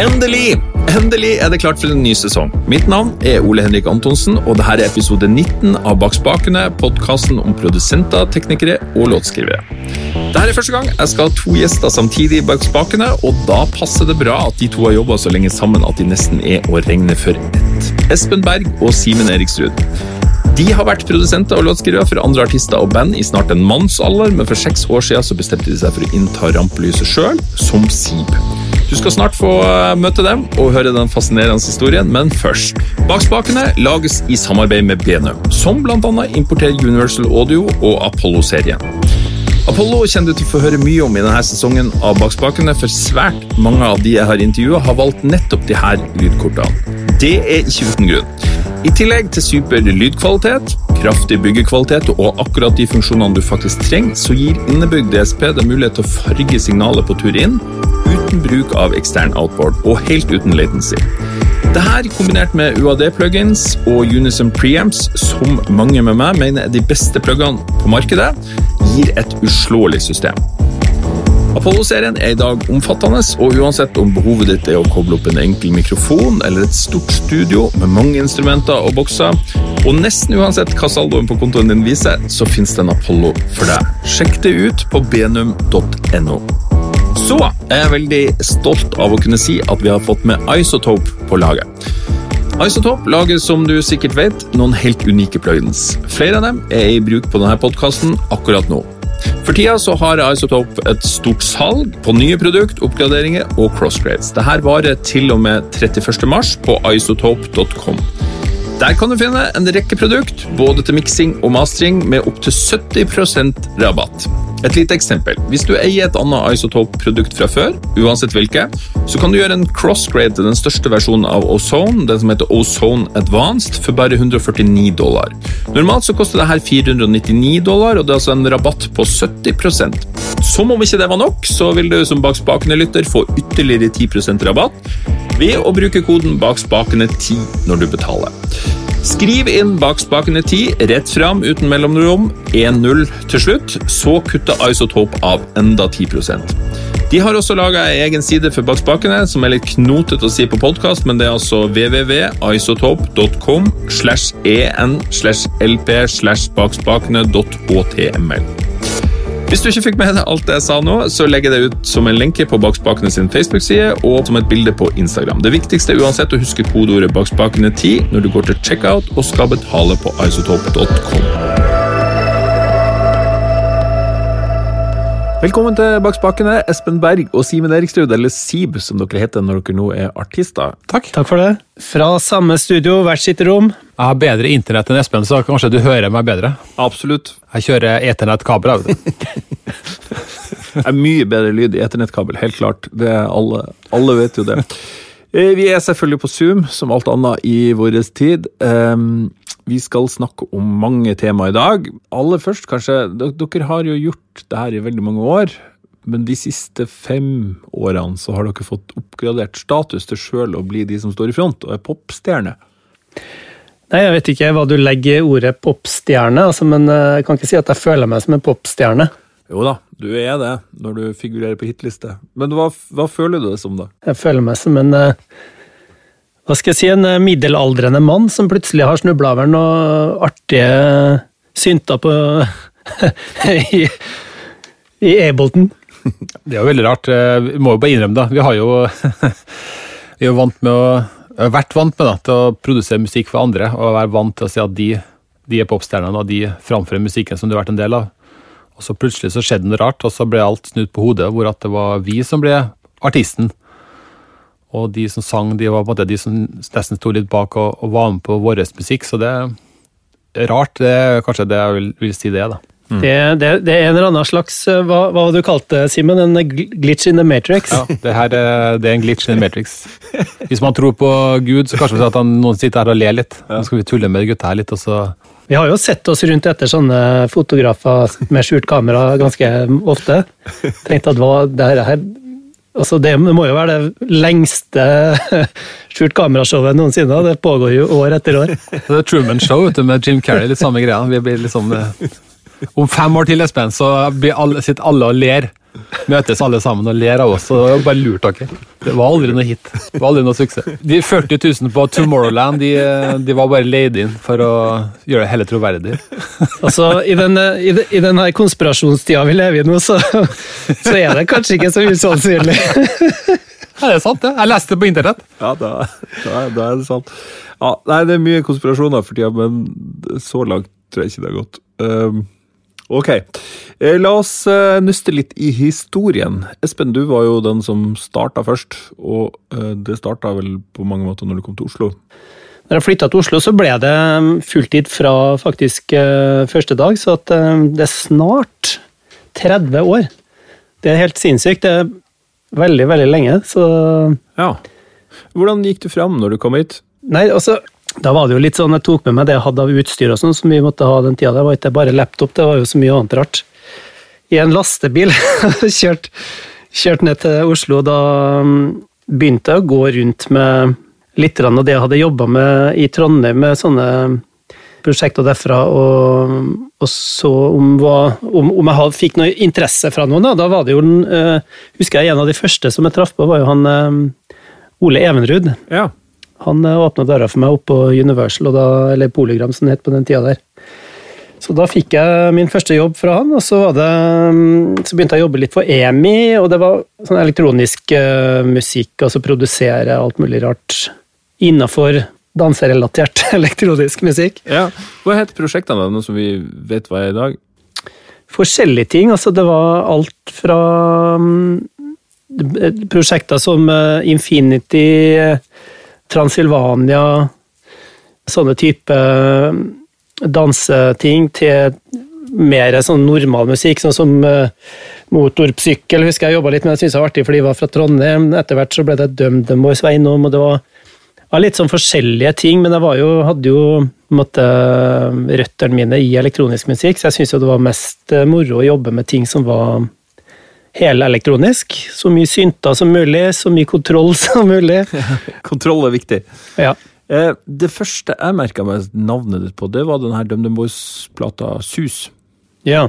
Endelig! Endelig er det klart for en ny sesong. Mitt navn er Ole Henrik Antonsen, og dette er episode 19 av Bak spakene, podkasten om produsenter, teknikere og låtskrivere. Dette er første gang jeg skal ha to gjester samtidig bak spakene, og da passer det bra at de to har jobba så lenge sammen at de nesten er å regne for ett. Espen Berg og Simen Eriksrud. De har vært produsenter og låtskrivere for andre artister og band i snart en mannsalder, men for seks år siden så bestemte de seg for å innta rampelyset sjøl, som Sib. Du skal snart få eh, møte dem og høre den fascinerende historien, men først. Bak spakene lages i samarbeid med BNU, som bl.a. importerer Universal Audio og Apollo-serien. Apollo kjenner du til å få høre mye om i denne sesongen av Bak spakene, for svært mange av de jeg har intervjua, har valgt nettopp de her lydkortene. Det er ikke uten grunn. I tillegg til super lydkvalitet, kraftig byggekvalitet og akkurat de funksjonene du faktisk trenger, så gir innebygd DSP deg mulighet til å farge signalet på tur inn uten bruk av ekstern outboard og helt uten latency. Dette kombinert med UAD-plugins og Unison preamps, som mange med meg mener er de beste pluggene på markedet, gir et uslåelig system. Apollo-serien er i dag omfattende, og uansett om behovet ditt er å koble opp en enkel mikrofon eller et stort studio med mange instrumenter og bokser, og nesten uansett hva saldoen på kontoen din viser, så finnes det en Apollo for deg. Sjekk det ut på benum.no. Så er jeg veldig stolt av å kunne si at vi har fått med Isotope på laget. Isotope lager, som du sikkert vet, noen helt unike plugins. Flere av dem er i bruk på denne podkasten akkurat nå. For tida så har Isotope et stort salg på nye produkt, oppgraderinger og crossgrades. Dette varer til og med 31. mars på isotope.com. Der kan du finne en rekke produkt, både til miksing og mastring, med opptil 70% rabatt. Et lite eksempel. Hvis du eier et annet Isotope-produkt fra før, uansett hvilke, så kan du gjøre en crossgrade til den største versjonen av Ozone, den som heter Ozone Advanced, for bare 149 dollar. Normalt så koster dette 499 dollar, og det er altså en rabatt på 70% Som om ikke det var nok, så vil du som Bak spakene-lytter få ytterligere 10% rabatt ved å bruke koden Bak spakene10 når du betaler. Skriv inn bakspakene 10 rett fram uten mellomrom, 1-0 til slutt, så kutter Isotope av enda 10% De har også laga ei egen side for bakspakene, som er litt knotete å si på podkast, men det er altså www.isotope.com slash en slash lp slash bakspakene.html. Hvis du ikke fikk med deg alt det jeg sa nå, så legger jeg det ut som en lenke på Bakspakene sin Facebook-side og som et bilde på Instagram. Det viktigste er uansett å huske kodeordet bakspakene10 når du går til checkout og skal betale på isotope.com. Velkommen til Bak spakene, Espen Berg og Simen Eriksrud, eller Sib, som dere heter når dere nå er artister. Takk. Takk for det. Fra samme studio, hvert sitt rom. Jeg har bedre internett enn Espen, så kanskje du hører meg bedre. Absolutt. Jeg kjører eternettkabel. Det er mye bedre lyd i eternettkabel, helt klart. Det er alle, alle vet jo det. Eh, Vi er selvfølgelig på Zoom, som alt annet i vår tid. Ehm, Vi skal snakke om mange tema i dag. Aller først, kanskje, Dere har jo gjort det her i veldig mange år. Men de siste fem årene så har dere fått oppgradert status til sjøl å bli de som står i front og er popstjerne. Nei, Jeg vet ikke hva du legger i ordet popstjerne, altså, men eh, jeg kan ikke si at jeg føler meg som en popstjerne. Jo da, du er det når du figurerer på hitliste. Men hva, hva føler du det som, da? Jeg føler meg som en eh, hva skal jeg si, en eh, middelaldrende mann som plutselig har snubla over noen artige synter på i, i Ableton. Det er jo veldig rart. eh, Vi må jo bare innrømme det. Vi har jo vi er vant med å vært vant med da, til å produsere musikk for andre, og være vant til å si at de, de er popstjernene, og de framfører musikken som du har vært en del av. Og så plutselig så skjedde noe rart, og så ble alt snudd på hodet, hvor at det var vi som ble artisten. Og de som sang, de var på en måte de som nesten sto litt bak og, og var med på vår musikk, så det er rart. Det er kanskje det jeg vil, vil si det, da. Det, det, det er en eller annen slags eh, Hva, hva var det du kalte det, Simen? En glitch in the matrix? Ja, det her er, det er en glitch in the matrix. Hvis man tror på Gud, så kanskje at han, noen sitter her og ler litt. Nå skal vi tulle med gutta her litt, og så Vi har jo sett oss rundt etter sånne fotografer med skjult kamera ganske ofte. Tenkte at hva det her er Altså det må jo være det lengste skjult kamerashowet noensinne. Det pågår jo år etter år. Det er Truman Show vet du, med Jim Carrey, litt samme greia. Vi blir liksom eh, Om fem år til, Espen, så sitter alle og ler. Møtes alle sammen og ler av oss. og det var bare lurt dere. Det var aldri noe hit. Det var aldri noe suksess. De 40 000 på Tomorrowland de, de var bare leid inn for å gjøre det hele troverdig. Altså, I den, i, den, i den her konspirasjonstida vi lever i nå, så, så er det kanskje ikke så usannsynlig. Ja, det er sant, det. Jeg leste det på internett. Ja, da, da, da er det sant. Ja, nei, det er mye konspirasjoner for tida, men så langt tror jeg ikke det har gått. Um, ok, eh, la oss nyste nøste litt i historien. Espen, du var jo den som starta først, og uh, det starta vel på mange måter når du kom til Oslo? Når jeg flytta til Oslo, så ble det fulltid fra faktisk første dag, så at, det er snart 30 år. Det er helt sinnssykt. Det er veldig, veldig lenge, så Ja. Hvordan gikk du fram når du kom hit? Nei, altså, da var det jo litt sånn, Jeg tok med meg det jeg hadde av utstyr og sånn, som vi måtte ha den tida. Det var ikke bare laptop, det var jo så mye annet rart. I en lastebil. kjørt, kjørt ned til Oslo. Da begynte jeg å gå rundt med litt av det jeg hadde jobba med i Trondheim, med sånne prosjekter derfra, og, og så om, om, om jeg hadde, fikk noe interesse fra noen. Da, da var det jo uh, Husker jeg en av de første som jeg traff på, var jo han uh, Ole Evenrud. Ja. Han uh, åpna døra for meg opp på Universal, da, eller Polygram som det het på den tida der. Så da fikk jeg min første jobb fra han, og så, det, så begynte jeg å jobbe litt for EMI, og det var sånn elektronisk musikk, altså produsere alt mulig rart innafor danserelatert elektronisk musikk. Ja. Hva het prosjektene, noe som vi vet hva er i dag? Forskjellige ting. altså Det var alt fra um, prosjekter som uh, Infinity, Transylvania, sånne type uh, danseting, til mer sånn normal musikk, sånn som uh, motorsykkel. husker Jeg jobba litt med det, syntes jeg var artig, for de var fra Trondheim. Etter hvert så ble det DumDumBoys innom, og det var var, litt sånn forskjellige ting, men jeg jo, hadde jo måtte, røttene mine i elektronisk musikk, så jeg syns det var mest moro å jobbe med ting som var helelektronisk. Så mye synter som mulig, så mye kontroll som mulig. kontroll er viktig. Ja. Det første jeg merka meg navnet ditt på, det var denne DumDum Boys-plata Sus. Ja.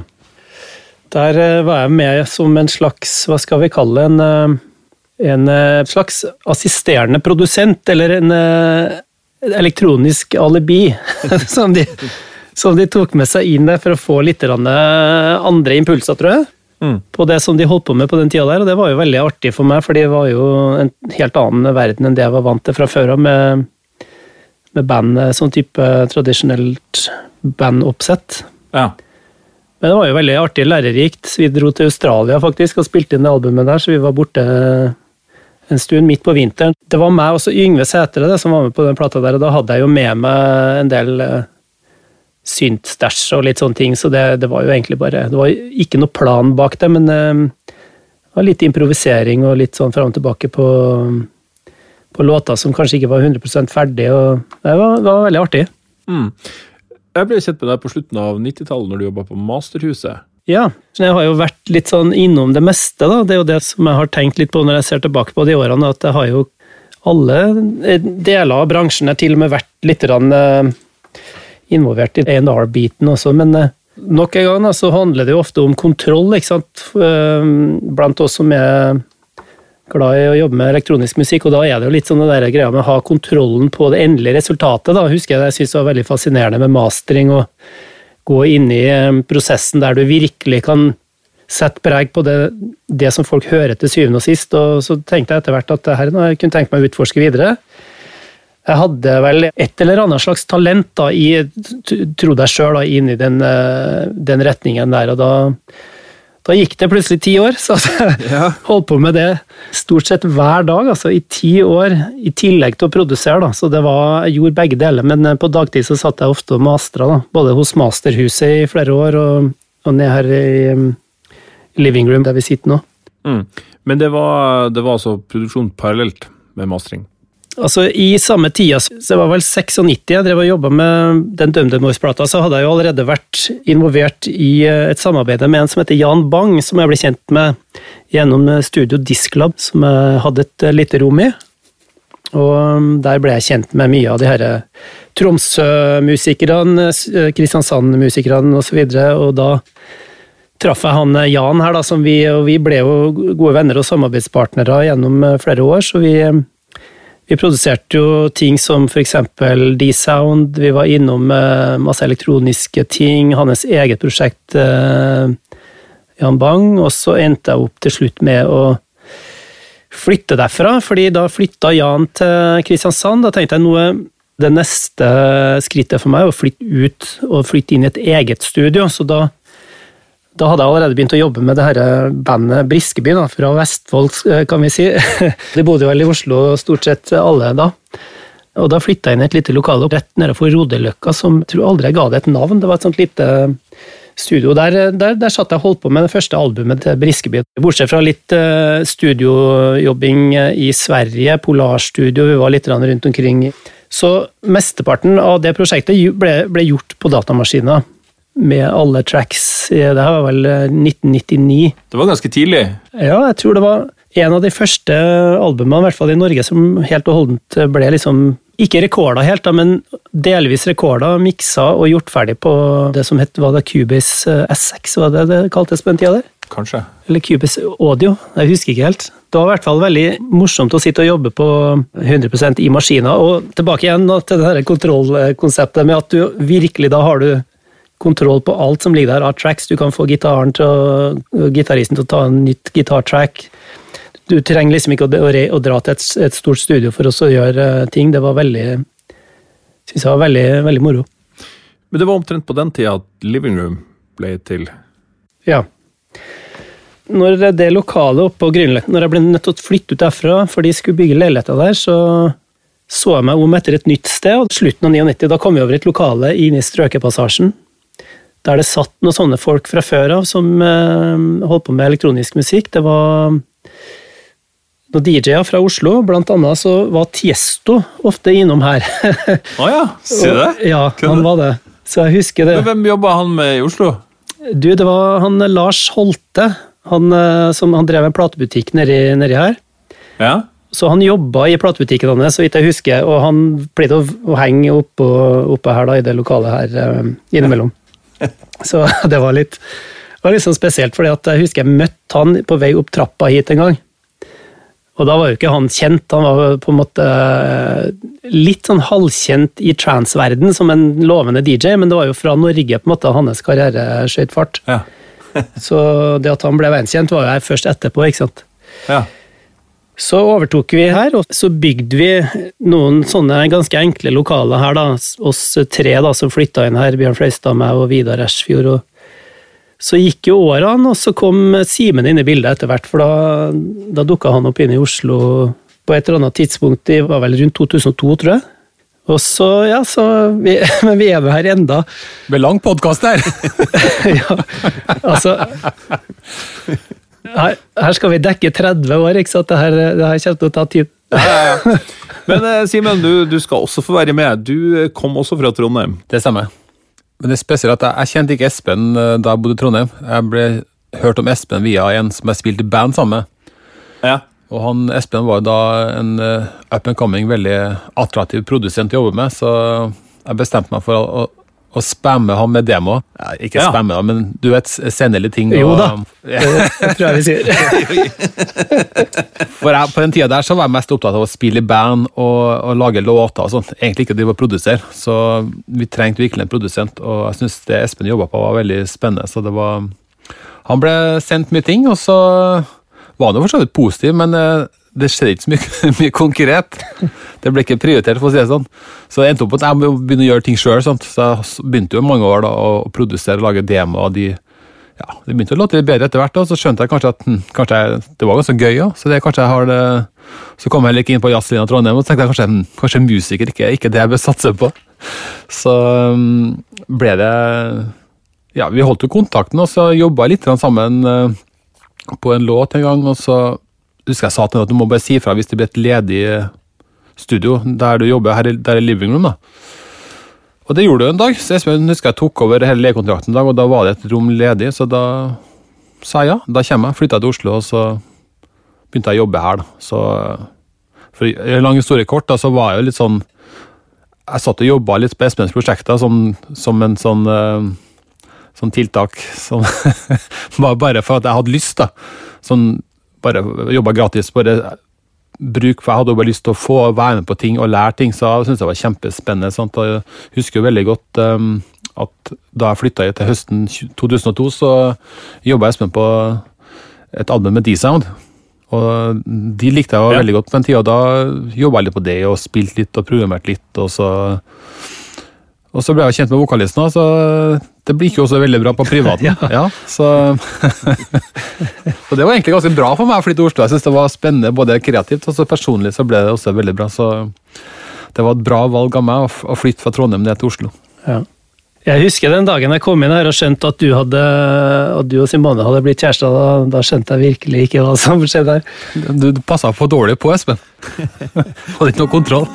Der var jeg med som en slags, hva skal vi kalle det, en en eh, slags assisterende produsent, eller en eh, elektronisk alibi, som, de, som, de, tok med seg inn der for å få litt eh, andre impulser, tror jeg. Mm. På det som de holdt på med på den tida der, og det var jo veldig artig for meg, for det var jo en helt annen verden enn det jeg var vant til fra før av, med, med band, sånn type tradisjonelt bandoppsett. Ja. Men det var jo veldig artig, lærerikt. Vi dro til Australia faktisk og spilte inn det albumet der, så vi var borte en stund midt på vinteren. Det var meg og Yngve Sætre som var med på den plata der, og da hadde jeg jo med meg en del uh, syntstæsj og litt sånne ting, så det, det, var jo egentlig bare Det var ikke noe plan bak det, men uh, det var litt improvisering og litt sånn fram og tilbake på, på låter som kanskje ikke var 100 ferdig, og det var, det var veldig artig. Mm. Jeg ble kjent med deg på slutten av 90-tallet, når du jobba på Masterhuset. Ja, jeg har jo vært litt sånn innom det meste, da. Det er jo det som jeg har tenkt litt på når jeg ser tilbake på de årene, at jeg har jo alle deler av bransjen har til og med vært litt eh, involvert i A&R-biten også, men eh, nok en gang så handler det jo ofte om kontroll, ikke sant, eh, blant oss som er glad i å jobbe med elektronisk musikk, og da er det jo litt sånn det greia med å ha kontrollen på det endelige resultatet. da, husker jeg det jeg syntes var veldig fascinerende med mastering og gå inn i eh, prosessen der du virkelig kan sette preg på det, det, som folk hører til syvende og sist. Og så tenkte jeg etter hvert at det her jeg kunne tenkt meg å utforske videre. Jeg hadde vel et eller annet slags talent, da, i, trodde jeg sjøl, inn i den, eh, den, retningen der. Og da, da, gikk det plutselig ti år, så jeg ja. holdt på med det stort sett hver dag. altså I ti år, i tillegg til å produsere. da, Så det var, jeg gjorde begge deler. Men eh, på dagtid så satt jeg ofte og mastra, da, både hos Masterhuset i flere år og, og ned her i living room der vi sitter nå. Mm. Men det var, det var altså produksjon parallelt med mastring? Altså, I samme tida, så det var vel 96 jeg drev og jobba med den DumDum Boys-plata, så hadde jeg jo allerede vært involvert i eh, et samarbeid med en som heter Jan Bang, som jeg ble kjent med gjennom Studio Disklab, som jeg hadde et eh, lite rom i. Og um, der ble jeg kjent med mye av de her Tromsø-musikerne, Kristiansand-musikerne osv. Og, så videre, og da traff jeg han Jan her, da, som vi, og vi ble jo gode venner og samarbeidspartnere gjennom flere år. så vi vi produserte jo ting som f.eks. D-Sound, vi var innom eh, masse elektroniske ting, hans eget prosjekt eh, Jan Bang, og så endte jeg opp til slutt med å flytte derfra, fordi da flytta Jan til Kristiansand. Da tenkte jeg noe det neste skrittet for meg er å flytte ut og flytte inn i et eget studio, så da da hadde jeg allerede begynt å jobbe med det her bandet Briskeby, da, fra Vestfold, eh, kan vi si. De bodde vel i Oslo stort sett alle da. Og da flytta jeg inn i et lite lokale rett nede for Rodeløkka, som jeg tror aldri jeg ga det et navn. Det var et sånt lite studio. Der, der, der satt jeg og holdt på med det første albumet til Briskeby. Bortsett fra litt uh, studiojobbing i Sverige, Polarstudio, vi var litt rundt omkring. Så mesteparten av det prosjektet ble, ble gjort på datamaskiner med alle tracks. Det her var vel 1999. Eh, det var ganske tidlig? Ja, jeg tror det var en av de første albumene, i hvert fall i Norge, som helt og holdent ble liksom ikke rekorder helt, da, men delvis rekorder, miksa og gjort ferdig på det som het var det Cubase eh, S6, var det det kaltes på den tida der? Kanskje. Eller Cubase Audio, jeg husker ikke helt. Det var i hvert fall veldig morsomt å sitte og jobbe på 100% i maskiner. Og tilbake igjen til det kontrollkonseptet med at du virkelig da har du kontroll på alt som ligger der av tracks. Du kan få gitaren til gitaristen til å ta en nytt gitartrack. Du trenger liksom ikke å, re, å dra til et, et, stort studio for å gjøre uh, ting. Det var veldig synes jeg var veldig, veldig moro. Men det var omtrent på den tida at Living Room ble til? Ja. Når det lokalet oppe på Grünerløkka Når jeg ble nødt til å flytte ut derfra, for de skulle bygge leiligheter der, så så jeg meg om etter et nytt sted. og Slutten av 99, da kom vi over et lokale inne i Strøkepassasjen der det satt noen sånne folk fra før av som eh, holdt på med elektronisk musikk. Det var noen DJ-er fra Oslo, blant annet så var Tiesto ofte innom her. Å oh ja, se det? ja, han var det. Så jeg husker det. Men hvem jobba han med i Oslo? Du, det var han Lars Holte. Han, eh, som, han drev en platebutikk nedi, nedi her. Ja. Så han jobba i platebutikken hans, så vidt jeg husker, og han pleide å, henge oppe, oppe, her da, i det lokalet her innimellom. Ja. Så det var litt, det var litt sånn spesielt, for jeg husker jeg møtte han på vei opp trappa hit en gang. Og da var jo ikke han kjent, han var på en måte litt sånn halvkjent i transverden som en lovende DJ, men det var jo fra Norge på en måte hans karriere skjøt fart. Ja. så det at han ble verdenskjent, var jo her først etterpå, ikke sant. Ja. Så overtok vi her, og så bygde vi noen sånne ganske enkle lokaler her, da. Oss tre da, som flytta inn her, Bjørn Fløystad, meg og Vidar Ersfjord. og Så gikk jo årene, og så kom Simen inn i bildet etter hvert, for da, da dukka han opp inn i Oslo på et eller annet tidspunkt, det var vel rundt 2002, tror jeg. Og så, ja, så vi, Men vi er jo her enda. Det ble lang podkast her! ja, altså her, her, skal vi dekke 30 år, ikke sant? Det her, det her kommer til å ta tid. Ja, ja, ja. Men eh, Simen, du, du, skal også få være med. Du eh, kom også fra Trondheim. Det stemmer. Men det er spesielt at jeg, jeg kjente ikke Espen eh, da jeg bodde i Trondheim. Jeg ble hørt om Espen via en som jeg spilte i band sammen med. Ja. Og han, Espen var da en up and coming, veldig attraktiv produsent å jobbe med, så jeg bestemte meg for å, å spamme ham med demo. Ja, ikke ja. spamme, da, men du vet, sende litt ting. Jo da, det, det tror jeg vi sier. For jeg, På den tida der så var jeg mest opptatt av å spille i band og, og lage låter. og sånt. Egentlig ikke drive og produsere. Så vi trengte virkelig en produsent, og jeg syns det Espen jobba på var veldig spennende. så det var... Han ble sendt mye ting, og så var han jo for så vidt positiv, men eh, det skjedde ikke så mye, mye, konkret. Det ble ikke prioritert, for å si det sånn. Så jeg endte opp at jeg må begynne å gjøre ting sjøl. Så jeg begynte jo mange år da, å produsere og lage demoer. De, ja, det begynte å låte litt bedre etter hvert, og så skjønte jeg kanskje at hm, kanskje jeg, det var ganske gøy. Ja. Så det, kanskje jeg har det, så kom jeg heller ikke inn på jazzlinja Trondheim og så tenkte jeg kanskje, hm, kanskje musiker ikke, ikke det jeg bør satse på. Så um, ble det Ja, vi holdt jo kontakten, og så jobba litt sammen uh, på en låt en gang. og så husker jeg sa til henne at du må bare si fra hvis det blir et ledig studio der du jobber, her, der i living room. da. Og det gjorde du en dag. så Espen husker jeg tok over hele legekontrakten en dag, og da var det et rom ledig, så da sa jeg ja. Da kommer jeg. Flytta til Oslo, og så begynte jeg å jobbe her. da. Så For i lang historie kort, da, så var jeg jo litt sånn Jeg satt og jobba litt på Espens prosjekter som, som en sånn eh, sånn tiltak som var bare for at jeg hadde lyst, da. Sånn bare jobba gratis. bare bruk, for Jeg hadde jo bare lyst til å få være med på ting og lære ting, så jeg syntes det var kjempespennende. Sant? Jeg husker jo veldig godt um, at da jeg flytta til høsten 2002, så jobba Espen på et album med D-Sound. Og de likte jeg Ja. veldig godt på den tida. Da jobba jeg litt på det og spilte litt og programmerte litt. Og så, og så ble jeg kjent med vokalisten, så det gikk jo også veldig bra på privaten. ja. så, så det var egentlig ganske bra for meg å flytte til Oslo. Jeg synes det var spennende både kreativt og så personlig så ble det også veldig bra. Så det var et bra valg av meg å flytte fra Trondheim ned til Oslo. Ja. Jeg husker den dagen jeg kom inn her og skjønte at du, hadde, at du og Simone hadde blitt kjærester. Da, da skjønte jeg virkelig ikke hva som skjedde her. Du, du passa for dårlig på, Espen. Hadde ikke noe kontroll.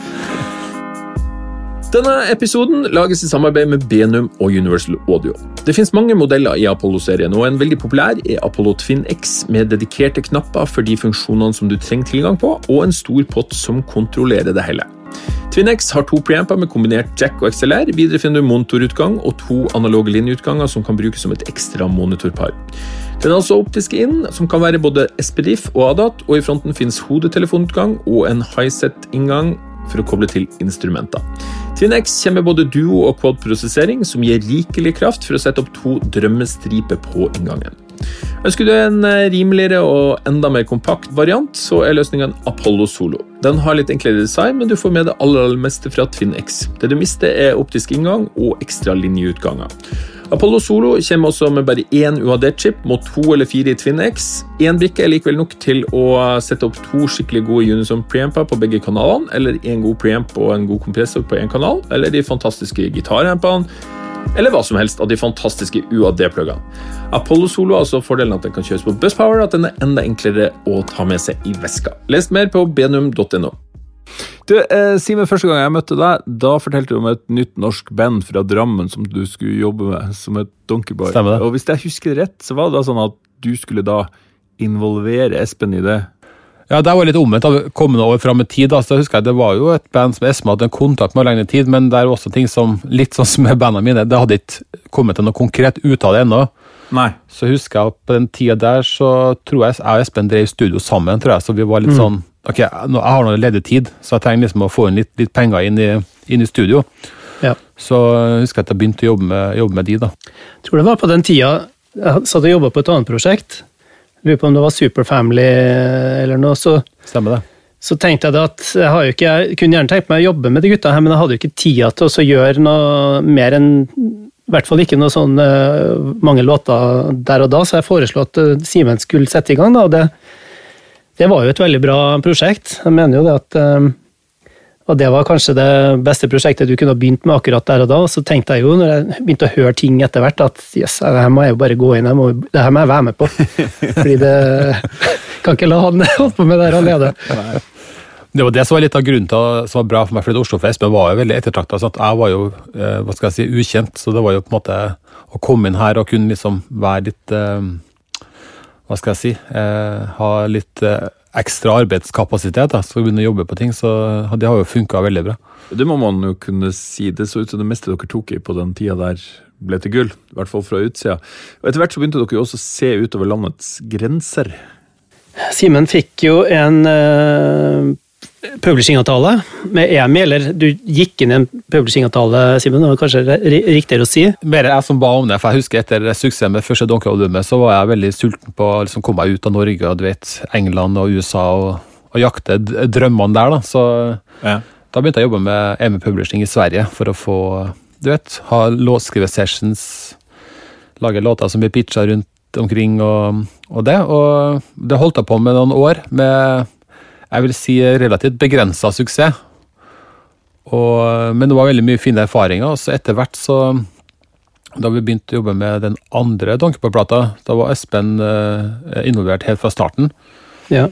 Denne episoden lages i samarbeid med Benum og Universal Audio. Det finnes mange modeller i Apollo-serien, og en veldig populær er Apollo Twin X med dedikerte knapper for de funksjonene som du trenger tilgang på, og en stor pott som kontrollerer det hele. TwinX har to preamper med kombinert jack og XLR. Videre finner du monitorutgang og to analoge linjeutganger som kan brukes som et ekstra monitorpar. Den er altså optisk inn, som kan være både SPDIF og ADAT, og i fronten finnes hodetelefonutgang og en highset-inngang for å koble til instrumenter. TwinX kommer med både duo- og quad-prosessering, som gir rikelig kraft for å sette opp to drømmestriper på inngangen. Ønsker du en eh, rimeligere og enda mer kompakt variant, så er løsningen Apollo Solo. Den har litt enklere design, men du får med det aller, aller meste fra TwinX. Det du mister, er optisk inngang og ekstra linjeutganger. Apollo Solo kommer også med bare én UAD-chip mot to eller fire i Twin X. Én brikke er likevel nok til å sette opp to skikkelig gode Unison preamper på begge kanalene, eller én god preamp og en god kompressor på én kanal, eller de fantastiske gitarampene, eller hva som helst av de fantastiske UAD-pluggene. Apollo Solo har altså fordelen at den kan kjøres på Buzzpower, at den er enda enklere å ta med seg i veska. Les mer på benum.no. Du, eh, Simen, første gang jeg møtte deg, da fortalte du om et nytt norsk band fra Drammen som du skulle jobbe med, som het Donkeyboy. Stemmer det. Og hvis jeg husker rett, så var det da sånn at du skulle da involvere Espen i det. Ja, Det var litt omvendt. Kommende år fram i tid, da, så husker jeg det var jo et band som Espen hadde en kontakt med lenge tid, men det er også ting som, litt sånn som med bandene mine, det hadde ikke kommet til noe konkret ut av det ennå. Nei. Så husker jeg at på den tida der så tror jeg jeg og Espen drev studio sammen, tror jeg, så vi var litt sånn Ok, nå, jeg har nå ledig tid, så jeg trenger liksom å få inn litt, litt penger inn i, inn i studio. Ja. Så jeg husker jeg at jeg begynte å jobbe med, jobbe med de, da. Jeg tror det var på den tida jeg satt og jobba på et annet prosjekt. Lurer på om det var Superfamily eller noe. Så, Stemmer det? så tenkte jeg da at jeg, ikke, jeg kunne gjerne tenkt meg å jobbe med de gutta her, men jeg hadde jo ikke tida til å gjøre noe mer enn i hvert fall ikke noe sånn eh, mange låter der og da, så jeg foreslo at eh, Simen skulle sette i gang. da, og det, det var jo et veldig bra prosjekt. Jeg mener jo det at eh, og det var kanskje det beste prosjektet du kunne ha begynt med akkurat der og da. Og så tenkte jeg jo, når jeg begynte å høre ting etter hvert, at yes, det her må jeg jo bare gå inn, jeg må, det her må jeg være med på. Fordi det kan ikke la han holde på med det her alene. Det var det som var litt av grunnen til som var bra for meg, fordi Oslo for Espen var jo veldig ettertrakta. Sånn jeg var jo eh, hva skal jeg si, ukjent, så det var jo på en måte å komme inn her og kunne liksom være litt eh, Hva skal jeg si eh, Ha litt eh, ekstra arbeidskapasitet, da, så begynne å jobbe på ting. Så det har jo funka veldig bra. Det må man jo kunne si. Det så ut som det meste dere tok i på den tida der ble til gull. I hvert fall fra utsida. Og etter hvert så begynte dere jo også å se utover landets grenser. Simen fikk jo en uh, publishingavtale med EMI, eller du gikk inn i en publishingavtale, Simen, det var kanskje ri- riktigere å si. Mer jeg som ba om det, for jeg husker etter suksessen med første Donkey-albumet, så var jeg veldig sulten på å liksom komme meg ut av Norge og du vet, England og USA og, og jakte drømmene der. da, så Ja. Da begynte jeg å jobbe med EMI Publishing i Sverige for å få du vet, ha låtskrivesessions, lage låter som blir pitcha rundt omkring og, og det. Og det holdt jeg på med noen år med jeg vil si relativt begrensa suksess. Og, men det var veldig mye fine erfaringer. og så etter hvert så Da vi begynte å jobbe med den andre Donkeyboy-plata, da var Espen eh, involvert helt fra starten. Ja.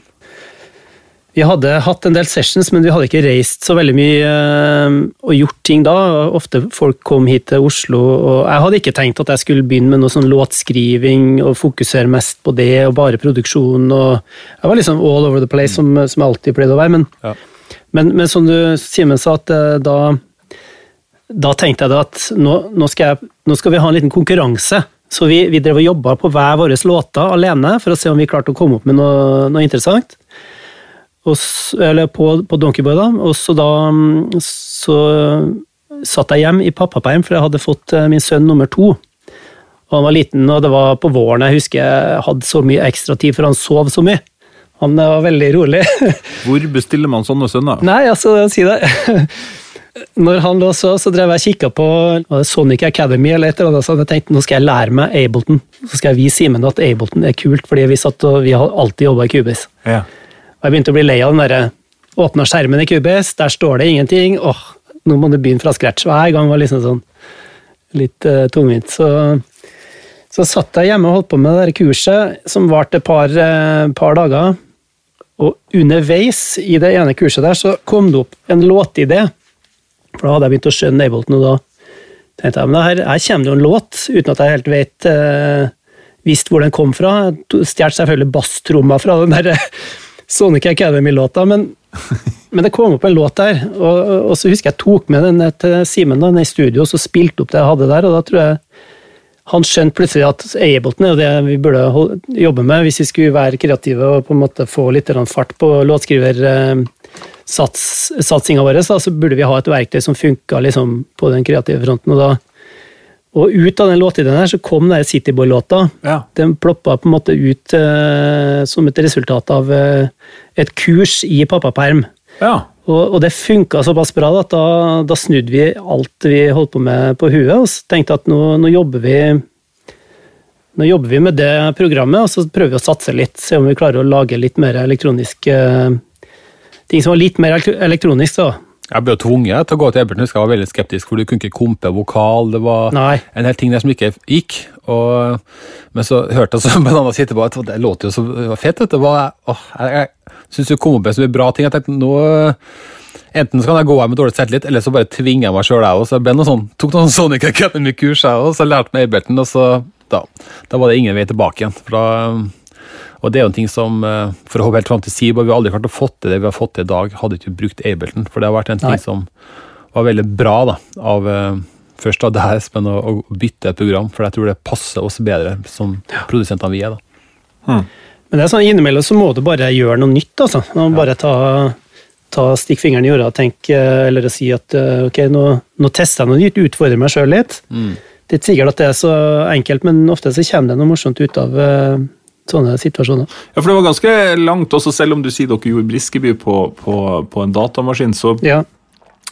Vi hadde hatt en del sessions, men vi hadde ikke reist så veldig mye eh, og gjort ting da. Ofte folk kom hit til Oslo, og jeg hadde ikke tenkt at jeg skulle begynne med noe sånn låtskriving og fokusere mest på det, og bare produksjon. og Jeg var liksom all over the place, som, som jeg alltid pleide å være. Men Ja. Men, men som du, Simen sa, at eh, da, da tenkte jeg at nå, nå, skal jeg, nå, skal vi ha en liten konkurranse. Så vi, vi drev og jobba på hver våre låter alene for å se om vi klarte å komme opp med noe, noe interessant. Og, eller på, på Donkeyboy, da. Og så da så satt jeg hjem i pappaperm, for jeg hadde fått eh, min sønn nummer to. Og han var liten, og det var på våren jeg husker jeg hadde så mye ekstra tid, for han sov så mye. Han var veldig rolig. Hvor bestiller man sånne sønner? Nei, altså, si det. Når han lå så, så drev jeg og kikka på Sonic Academy eller et eller annet, så jeg tenkte nå skal jeg lære meg Ableton. Så skal jeg vise Simen at Ableton er kult, fordi vi satt og vi har alltid jobba i Cubis. Ja. Og jeg begynte å bli lei av den derre åpna skjermen i QBS, der står det ingenting. åh, nå må du begynne fra scratch. Hver gang var liksom sånn litt uh, tungvint. Så, så satt jeg hjemme og holdt på med det der kurset, som varte et par, uh, par dager. Og underveis i det ene kurset der, så kom det opp en låtidé. For da hadde jeg begynt å skjønne Ableton, og da tenkte jeg men her, her kommer det jo en låt, uten at jeg helt vet uh, visst hvor den kom fra. Stjal selvfølgelig basstromma fra den der Sonic Academy-låta, men, men, det kom opp en låt der. Og, og, så husker jeg tok med den til Simen da, i studio og så spilte opp det jeg hadde der. og da tror jeg han skjønte plutselig at Ableton er det vi burde jobbe med hvis vi skulle være kreative og på en måte få litt fart på låtskriversatsinga vår. Så burde vi ha et verktøy som funka liksom, på den kreative fronten. og da og ut av den låtideen her så kom den Cityboy-låta. Ja. Den ploppa på en måte ut uh, som et resultat av uh, et kurs i pappaperm. Ja. Og, og, det funka såpass bra at da, da, snudde vi alt vi holdt på med på huet, og så tenkte at nå, nå, jobber vi nå jobber vi med det programmet, og så prøver vi å satse litt. Se om vi klarer å lage litt mer elektronisk uh, Ting som var litt mer elektronisk, da. Jeg ble tvunget til å gå til Eberton, jeg var veldig skeptisk, for du kunne ikke kompe vokal. Det var Nei. en del ting der som ikke gikk. Og, men så hørte jeg så en annen sitte på at det låter jo så fett. Det var, åh, jeg jeg syns du kom opp med så mye bra ting. Jeg tenkte nå Enten så kan jeg gå her med dårlig selvtillit, eller så bare tvinger jeg meg sjøl. Så jeg noe sånn, tok noen Sonic Academy-kurs, og så lærte meg Ableton, og så da, da var det ingen vei tilbake igjen. for da og det er jo en ting som, eh, For å hoppe helt fram til Seaboy, vi har aldri klart å få til det vi har fått til i dag, hadde ikke brukt Ableton. For det har vært en ting Nei. som var veldig bra da, av eh, først av deg, Espen, å, å bytte et program. For jeg tror det passer oss bedre som ja. produsenter vi er. da. Hmm. Men det er sånn innimellom så må du bare gjøre noe nytt. altså. Ja. Bare ta, ta stikk fingeren i jorda og tenke, eh, eller si at ok, nå, nå tester jeg noe nytt, utfordrer meg sjøl litt. Mm. Det er ikke sikkert at det er så enkelt, men ofte så kommer det noe morsomt ut av sånne situasjoner. Ja, for det var ganske langt, også selv om du sier dere gjorde Briskeby på, på, på, en datamaskin, så, ja.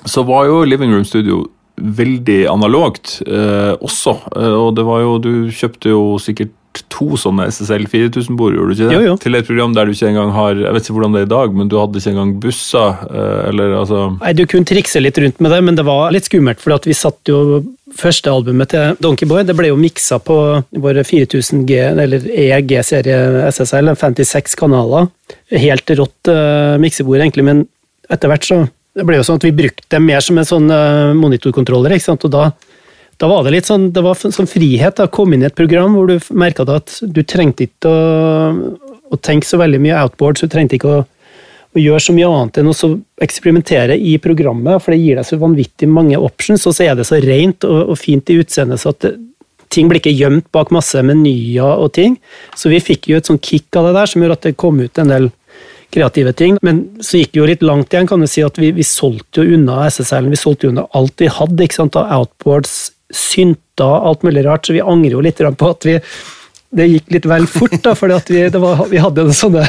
så var jo Living Room Studio veldig analogt eh, også. Eh, og det var jo Du kjøpte jo sikkert to sånne SSL 4000-bord, gjorde du ikke det? Jo, jo. Til et program der du ikke engang har Jeg vet ikke hvordan det er i dag, men du hadde ikke engang busser, eh, eller altså Nei, du kunne trikse litt rundt med det, men det var litt skummelt, for vi satt jo Første albumet til Donkeyboy det ble jo miksa på våre 4000G, eller EG-serie SSL, 56 kanaler. Helt rått uh, miksebord, egentlig, men etter hvert så det ble jo sånn at vi brukte det mer som en sånn uh, monitorkontroller, ikke sant, og da da var det litt sånn, det var sånn frihet å komme inn i et program hvor du merka at du trengte ikke å, å, tenke så veldig mye outboard, du trengte ikke å, å gjøre så mye annet enn å eksperimentere i programmet, for det gir deg så vanvittig mange options, og så er det så rent og, og fint i utseendet så at det, ting blir ikke gjemt bak masse menyer og ting. Så vi fikk jo et sånn kick av det der som gjorde at det kom ut en del kreative ting. Men så gikk det jo litt langt igjen, kan du si, at vi, vi solgte jo unna SSL-en. Vi solgte jo unna alt vi hadde ikke sant, av outboards, synta, alt mulig rart, så vi angrer jo litt på at vi det gikk litt vel fort, da, for vi, vi, hadde sånne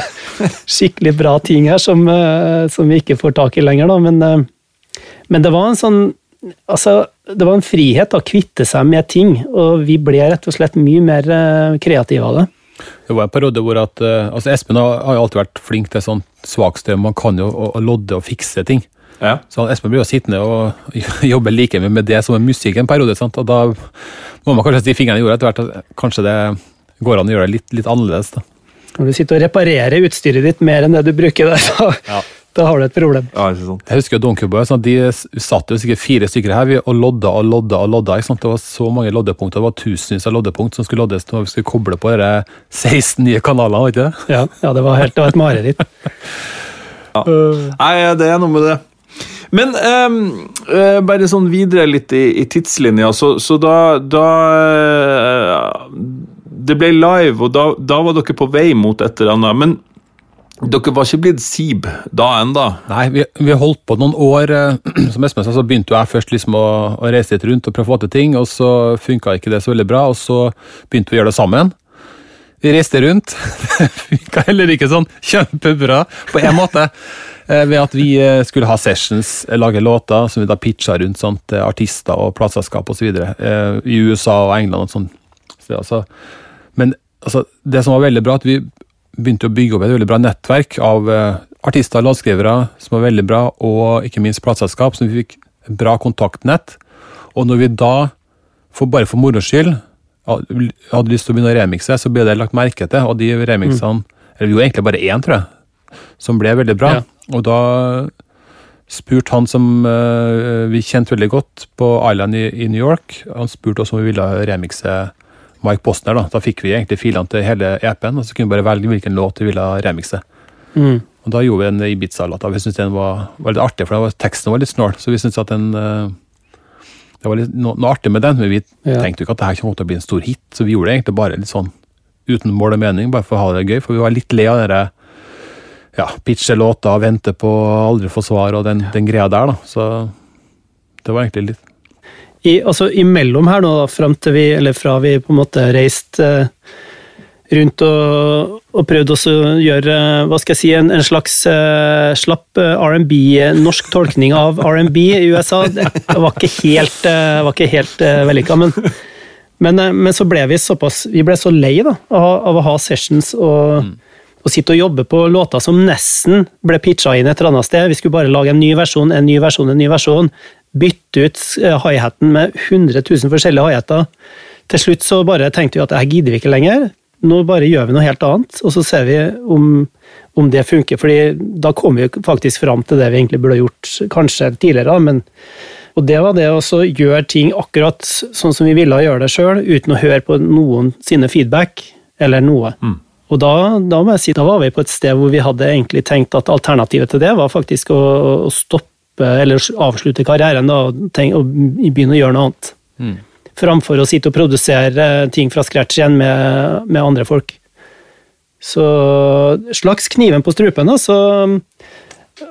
skikkelig bra ting her som, eh, som, vi ikke får tak i lenger. Da. Men, eh, men det var en sånn altså, det var en frihet å kvitte seg med ting, og vi ble rett og slett mye mer eh, kreative av det. Det var en periode hvor at, altså Espen har jo alltid vært flink til sånn svakstrøm. Man kan jo lodde og fikse ting. Ja. Så Espen blir jo sittende og jobbe like mye med det som er musikk en periode. Sant? og Da må man kanskje si fingrene i jorda etter hvert. at Kanskje det går an å gjøre det litt, litt annerledes. da. Når du sitter og reparerer utstyret ditt mer enn det du bruker der, så ja. da har du et problem. Ja, jeg husker Donkeyboy, sånn, de satt jo sikkert fire stykker her og lodda og lodda. og lodda, ikke sant? Det var så mange loddepunkter, det var tusenvis av loddepunkt som skulle loddes når vi skulle koble på de 16 nye kanalene. ikke det? Ja, ja det var helt, det var et mareritt. Nei, det er noe med det. Men um, bare sånn videre litt i, i tidslinja, så, så da, da uh, Det ble live, og da, da var dere på vei mot et eller annet. Men dere var ikke blitt Seeb da ennå? Nei, vi, vi holdt på noen år. eh, Som Espen sa, så begynte jeg først liksom å, å reise litt rundt og prøve å få til ting, og så funka ikke det så veldig bra, og så begynte vi å gjøre det sammen. Vi reiste rundt. Det funka heller ikke sånn kjempebra på en måte. Eh, Ved at vi eh, skulle ha sessions, eh, lage låter som vi da pitcha rundt sånt, til artister og plateselskap osv. I USA og England og sånn. Så, altså, men altså, det som var veldig bra, at vi begynte å bygge opp et veldig bra nettverk av artister og låtskrivere som var veldig bra, og ikke minst plateselskap, så vi fikk bra kontaktnett. Og når vi da, for bare for moro skyld, hadde lyst til å begynne å remikse, så ble det lagt merke til, og de remixene Eller vi gjorde egentlig bare én, tror jeg, som ble veldig bra. Ja. Og da spurte han som uh, vi kjente veldig godt på Island i, i New York, han spurte oss om vi ville remikse Mike Bosner. Da Da fikk vi egentlig filene til hele EP-en, og så kunne vi bare velge hvilken låt vi ville remikse. Mm. Og Da gjorde vi en Ibiza-låt. Vi syntes den var, var litt artig, for var, teksten var litt snål. Så vi syntes at den uh, det var litt, no, noe artig med den, men vi Ja. tenkte jo ikke at det her kom til å bli en stor hit. Så vi gjorde det egentlig bare litt sånn uten mål og mening, bare for å ha det gøy. For vi var litt lei av dere ja, pitche låter, vente på aldri få svar og den, den greia der, da. Så det var egentlig litt I, altså imellom her nå, fram til vi, eller fra vi på en måte reiste eh, rundt og, og prøvde å gjøre eh, hva skal jeg si, en, en slags eh, slapp eh, R&B, eh, norsk tolkning av R&B i USA. Det var ikke helt, uh, var ikke helt uh, vellykka, men, men, men så ble vi såpass Vi ble så lei da, av, av å ha sessions og, og sitte og jobbe på låter som nesten ble pitcha inn et eller annet sted. Vi skulle bare lage en ny versjon, en ny versjon, en ny versjon. Bytte ut eh, hi-haten med 100 000 forskjellige high-hater. Til slutt så bare tenkte vi at her gidder vi ikke lenger. Nå bare gjør vi noe helt annet, og så ser vi om, om det funker. fordi da kom vi faktisk fram til det vi egentlig burde gjort kanskje tidligere. men og det var det å gjøre ting akkurat sånn som vi ville gjøre det sjøl, uten å høre på noen sine feedback eller noe. Og da, da må jeg si, da var vi på et sted hvor vi hadde egentlig tenkt at alternativet til det var faktisk å, å stoppe eller avslutte karrieren da, og, tenk, og begynne å gjøre noe annet. Framfor å sitte og produsere ting fra scratch igjen med, med andre folk. Så slags kniven på strupen, da. Så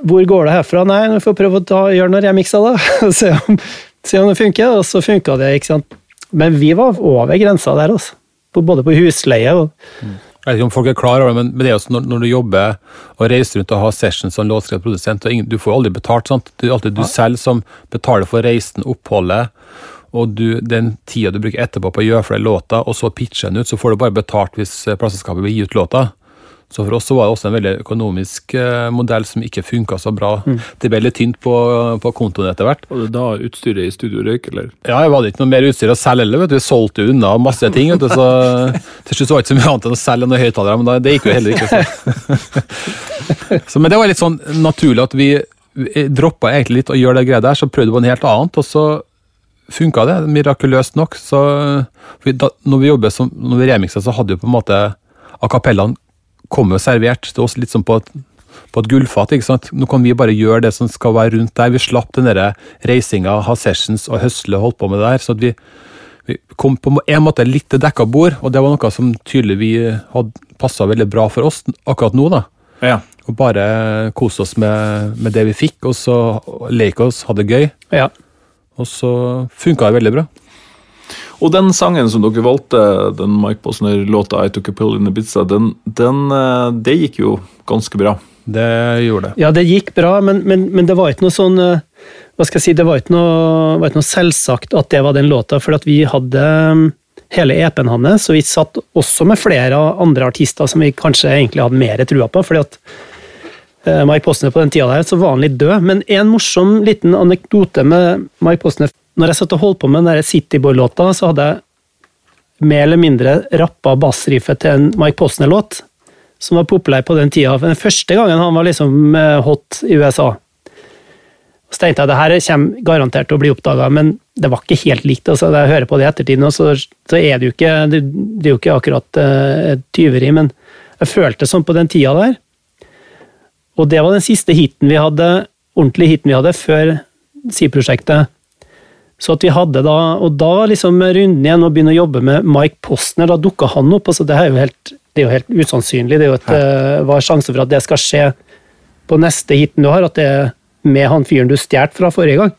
hvor går det herfra? Nei, vi får prøve å ta, gjøre noen remixer, da. se, om, se om det funker. Og så funka det, ikke sant. Men vi var over grensa der, altså. Både på husleie og Jeg vet ikke om folk er klar over det, men det er jo sånn når, når du jobber og reiser rundt og har sessions som låtskrevet produsent, og ingen, du får jo aldri betalt. sant? Det er alltid du selv som betaler for reisen, oppholdet, og du, den tida du bruker etterpå på å gjøre flere låter, og så pitche den ut, så får du bare betalt hvis eh, plateselskapet vil gi ut låta. Så for oss så var det også en veldig økonomisk eh, modell som ikke funka så bra. Det ble litt tynt på, på kontoen etter hvert. Var det da utstyret i studio røyk, eller? Ja, jeg hadde ikke noe mer utstyr å selge heller, vet du. Vi solgte jo unna masse ting. vet du, så Til slutt var det ikke så mye annet enn å selge noen høyttalere, men da, det gikk jo heller ikke. Så. så. Men det var litt sånn naturlig at vi, vi droppa egentlig litt å gjøre det greia der, så prøvde vi på noe helt annet, og så funka det mirakuløst nok. Så da, når vi jobber som, når vi remiksa, så hadde jo på en måte a cappellaen kom jo servert. til oss litt som på et, på et gullfat. ikke sant? Nå kan vi bare gjøre det som skal være rundt der. Vi slapp den der reisinga, ha sessions og høsle og holdt på med det der. så vi, vi kom på en måte litt til dekka bord, og det var noe som tydelig vi hadde passa veldig bra for oss akkurat nå. da. Ja. Og bare kose oss med, med det vi fikk, og så leke oss, ha det gøy. Ja. Og så funka det veldig bra. Og den sangen som dere valgte, den Mike Bosner-låta 'I Took a Pill in Ibiza', den, den, eh, det gikk jo ganske bra. Det gjorde det. Ja, det gikk bra, men, men, men det var ikke noe sånn eh, Hva skal jeg si, det var ikke noe, var ikke noe selvsagt at det var den låta, for at vi hadde mm, hele EP-en hans, og vi satt også med flere andre artister som vi kanskje egentlig hadde mer trua på, fordi at eh, Mike Posner på den tida der, så var han litt død. Men en morsom liten anekdote med Mike Posner Når jeg satt og holdt på med den Cityboy-låta, så hadde jeg mer eller mindre rappa bassriffet til en Mike Posner-låt som var populær på den tida. Den første gangen han var liksom eh, hot i USA. Så tenkte jeg det her kommer garantert til å bli oppdaga, men det var ikke helt likt. Altså, jeg hører på det i ettertid nå, så, så er det jo ikke, det, det er jo ikke akkurat uh, tyveri, men jeg følte sånn på den tida der. Og det var den siste hiten vi hadde, ordentlig hiten vi hadde før Si-prosjektet. Så at vi hadde da, Og da liksom runden igjen å begynne å jobbe med Mike Postner. Da dukka han opp. altså Det er jo helt, det er jo helt usannsynlig. Det er jo et, uh, Hva er sjansen for at det skal skje på neste hiten du har? At det er med han fyren du stjal fra forrige gang?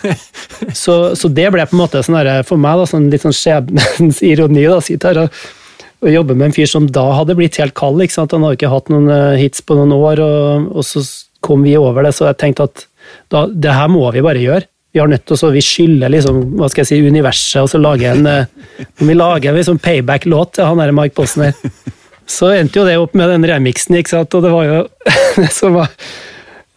så, så, det ble på en måte sånn der, for meg da, sånn litt sånn skjebnens ironi. da, Sitte her og, og, jobbe med en fyr som da hadde blitt helt kald. ikke sant? Han hadde ikke hatt noen eh, hits på noen år, og, og så kom vi over det. Så jeg tenkte at da, det her må vi bare gjøre. Vi har nødt til å, vi skylder liksom, hva skal jeg si, universet og så lage en eh, vi lager en sånn payback-låt til han der Mike Posner, så endte jo det opp med den remixen, ikke sant, og det var jo det som var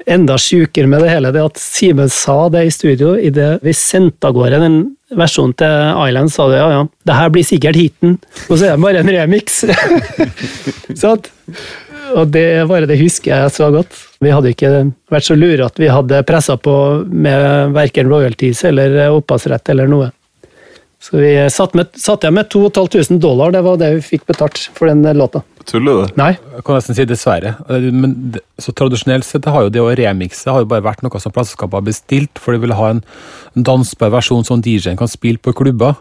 enda sjukere med det hele, det at Simen sa det i studio idet vi sendte av gårde den versjonen til Island, sa det ja, ja, det her blir sikkert heaten, og så er det bare en remix. sånn? Og det bare det husker jeg så godt. Vi hadde ikke vært så lure at vi hadde pressa på med verken royalties eller opphavsrett eller noe. Så vi satt, med, satt jeg med 2500 dollar, det var det vi fikk betalt for den låta. Tuller du? Nei. Jeg kan nesten si dessverre. Men så tradisjonelt sett har jo det å remikse har jo bare vært noe som plateselskapet har bestilt, for de vil ha en, en dansbar versjon som DJ-en kan spille på klubber.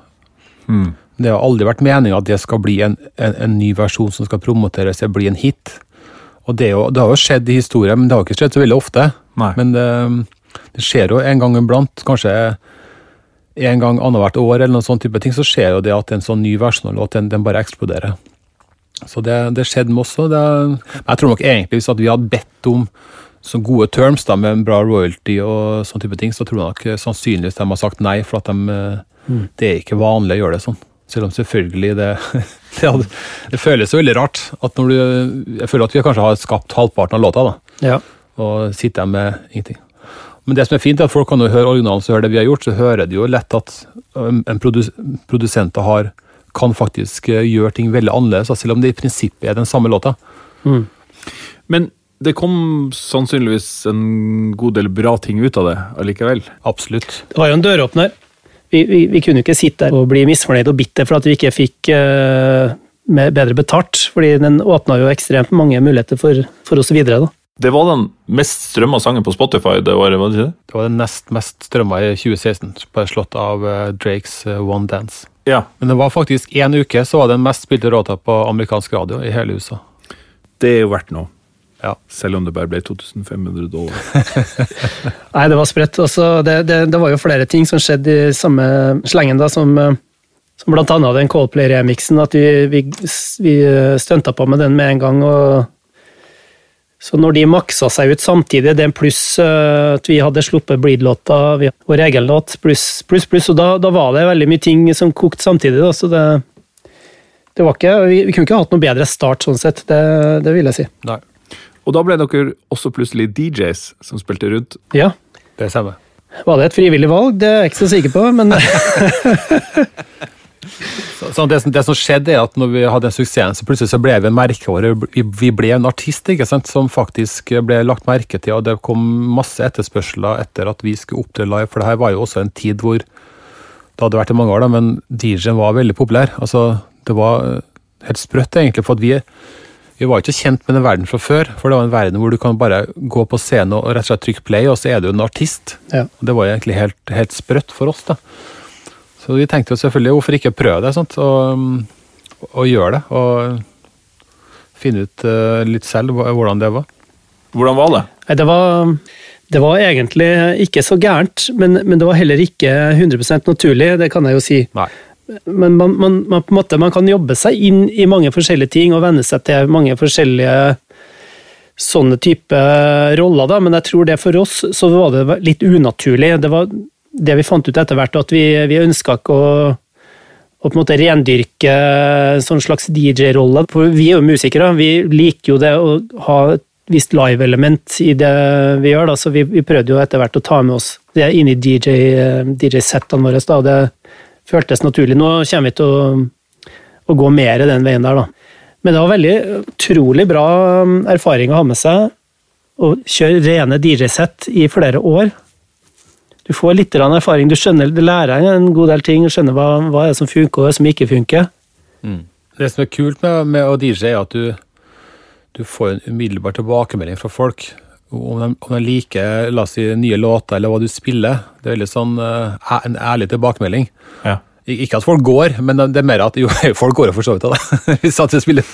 Mm. Det har aldri vært meninga at det skal bli en, en, en, ny versjon som skal promoteres det bli en hit. Og det, jo, det, har jo skjedd i historien, men det har ikke skjedd så veldig ofte. Nei. Men det, det skjer jo en gang iblant. Kanskje en gang annethvert år, eller noen sånn type ting, så skjer jo det at en sånn ny versjon av låt den, den, bare eksploderer. Så det, det skjedde med oss òg. Jeg tror nok egentlig hvis vi hadde bedt om så gode terms da, med en bra royalty og sånne type ting, så tror jeg nok sannsynligvis de har sagt nei, for at de, mm. det er ikke vanlig å gjøre det sånn. Selv om selvfølgelig det, det, hadde, det føles veldig rart. at når du, Jeg føler at vi kanskje har skapt halvparten av låta, da. Ja. Og sitter med ingenting. Men det som er fint, er at folk kan jo høre originalen, så hører det vi har gjort, så hører de jo lett at en produs produsent har, kan faktisk eh, gjøre ting veldig annerledes, selv om det i prinsippet er den samme låta. Mm. Men det kom sannsynligvis en god del bra ting ut av det allikevel? Absolutt. Det var jo en døråpner. Vi, vi, vi kunne ikke sitte der og bli misfornøyd og bitter for at vi ikke fikk uh, bedre betalt, fordi den åpna jo ekstremt mange muligheter for, for oss videre. da. Det var den mest strømma sangen på Spotify det året, var det ikke det? Det var den nest mest strømma i 2016, bare slått av uh, Drakes uh, One Dance. Ja. Men det var faktisk én uke så var den mest spilte låta på amerikansk radio i hele USA. Det er jo verdt noe. Ja. Selv om det bare ble 2500 dollar. Nei, det var sprøtt. Det, det, det, var jo flere ting som skjedde i samme slengen, da, som, eh, som annet den Coldplay-remixen. At vi, vi, vi stunta på med den med en gang. og så når de maksa seg ut samtidig, det pluss uh, at vi hadde sluppet Bleed-låta, vår egen låt, pluss, pluss, pluss, og da, da, var det veldig mye ting som kokte samtidig. Da, så det, det var ikke, vi, vi, kunne ikke hatt noe bedre start sånn sett, det, det vil jeg si. Nei. Og da ble dere også plutselig DJs som spilte rundt? Ja. Det stemmer. Var det et frivillig valg? Det er jeg ikke så sikker på, men Så det, det, som skjedde, er at når vi hadde den suksessen, så plutselig så ble vi en Vi, Vi ble en artist ikke sant, som faktisk ble lagt merke til, og det kom masse etterspørsler etter at vi skulle opptre live. For det her var jo også en tid hvor det hadde vært i mange år, da, men DJ-en var veldig populær. Altså, det var helt sprøtt, egentlig. for at vi vi var ikke kjent med den verden fra før, for det var en verden hvor du kan bare gå på scenen og rett og slett trykke play, og så er du en artist. Ja. Det var egentlig helt, helt sprøtt for oss. da. Så vi tenkte jo selvfølgelig hvorfor ikke prøve det, sant? Og, og gjøre det. Og finne ut uh, litt selv hvordan det var. Hvordan var det? Nei, det var, det var egentlig ikke så gærent, men, men, det var heller ikke 100% naturlig, det kan jeg jo si. Nei. Men man, man, man, på en måte, man kan jobbe seg inn i mange forskjellige ting og venne seg til mange forskjellige sånne type roller, da, men jeg tror det for oss så var det litt unaturlig. Det var det vi fant ut etter hvert, at vi, vi ønska ikke å, å, på en måte rendyrke en sånn slags DJ-rolle. For vi er jo musikere, vi liker jo det å ha et visst live-element i det vi gjør, da, så vi, vi, prøvde jo etter hvert å ta med oss det inn i DJ-settene DJ våre. Da, det føltes naturlig. Nå kommer vi til å, å gå mer den veien der, da. Men det var veldig utrolig bra erfaring å ha med seg. Å kjøre rene DJ-sett i flere år du får litt erfaring. Du skjønner, du lærer en god del ting, du skjønner hva, hva som funker og hva som ikke funker. Mm. Det som er kult med, med å DJ, er at du, du får en umiddelbar tilbakemelding fra folk. Om de, om de liker la oss si, nye låter eller hva du spiller. Det er veldig sånn eh, en ærlig tilbakemelding. Ja. Ikke at folk går, men det er mer at jo, folk går jo for så vidt av det. Hvis at spiller.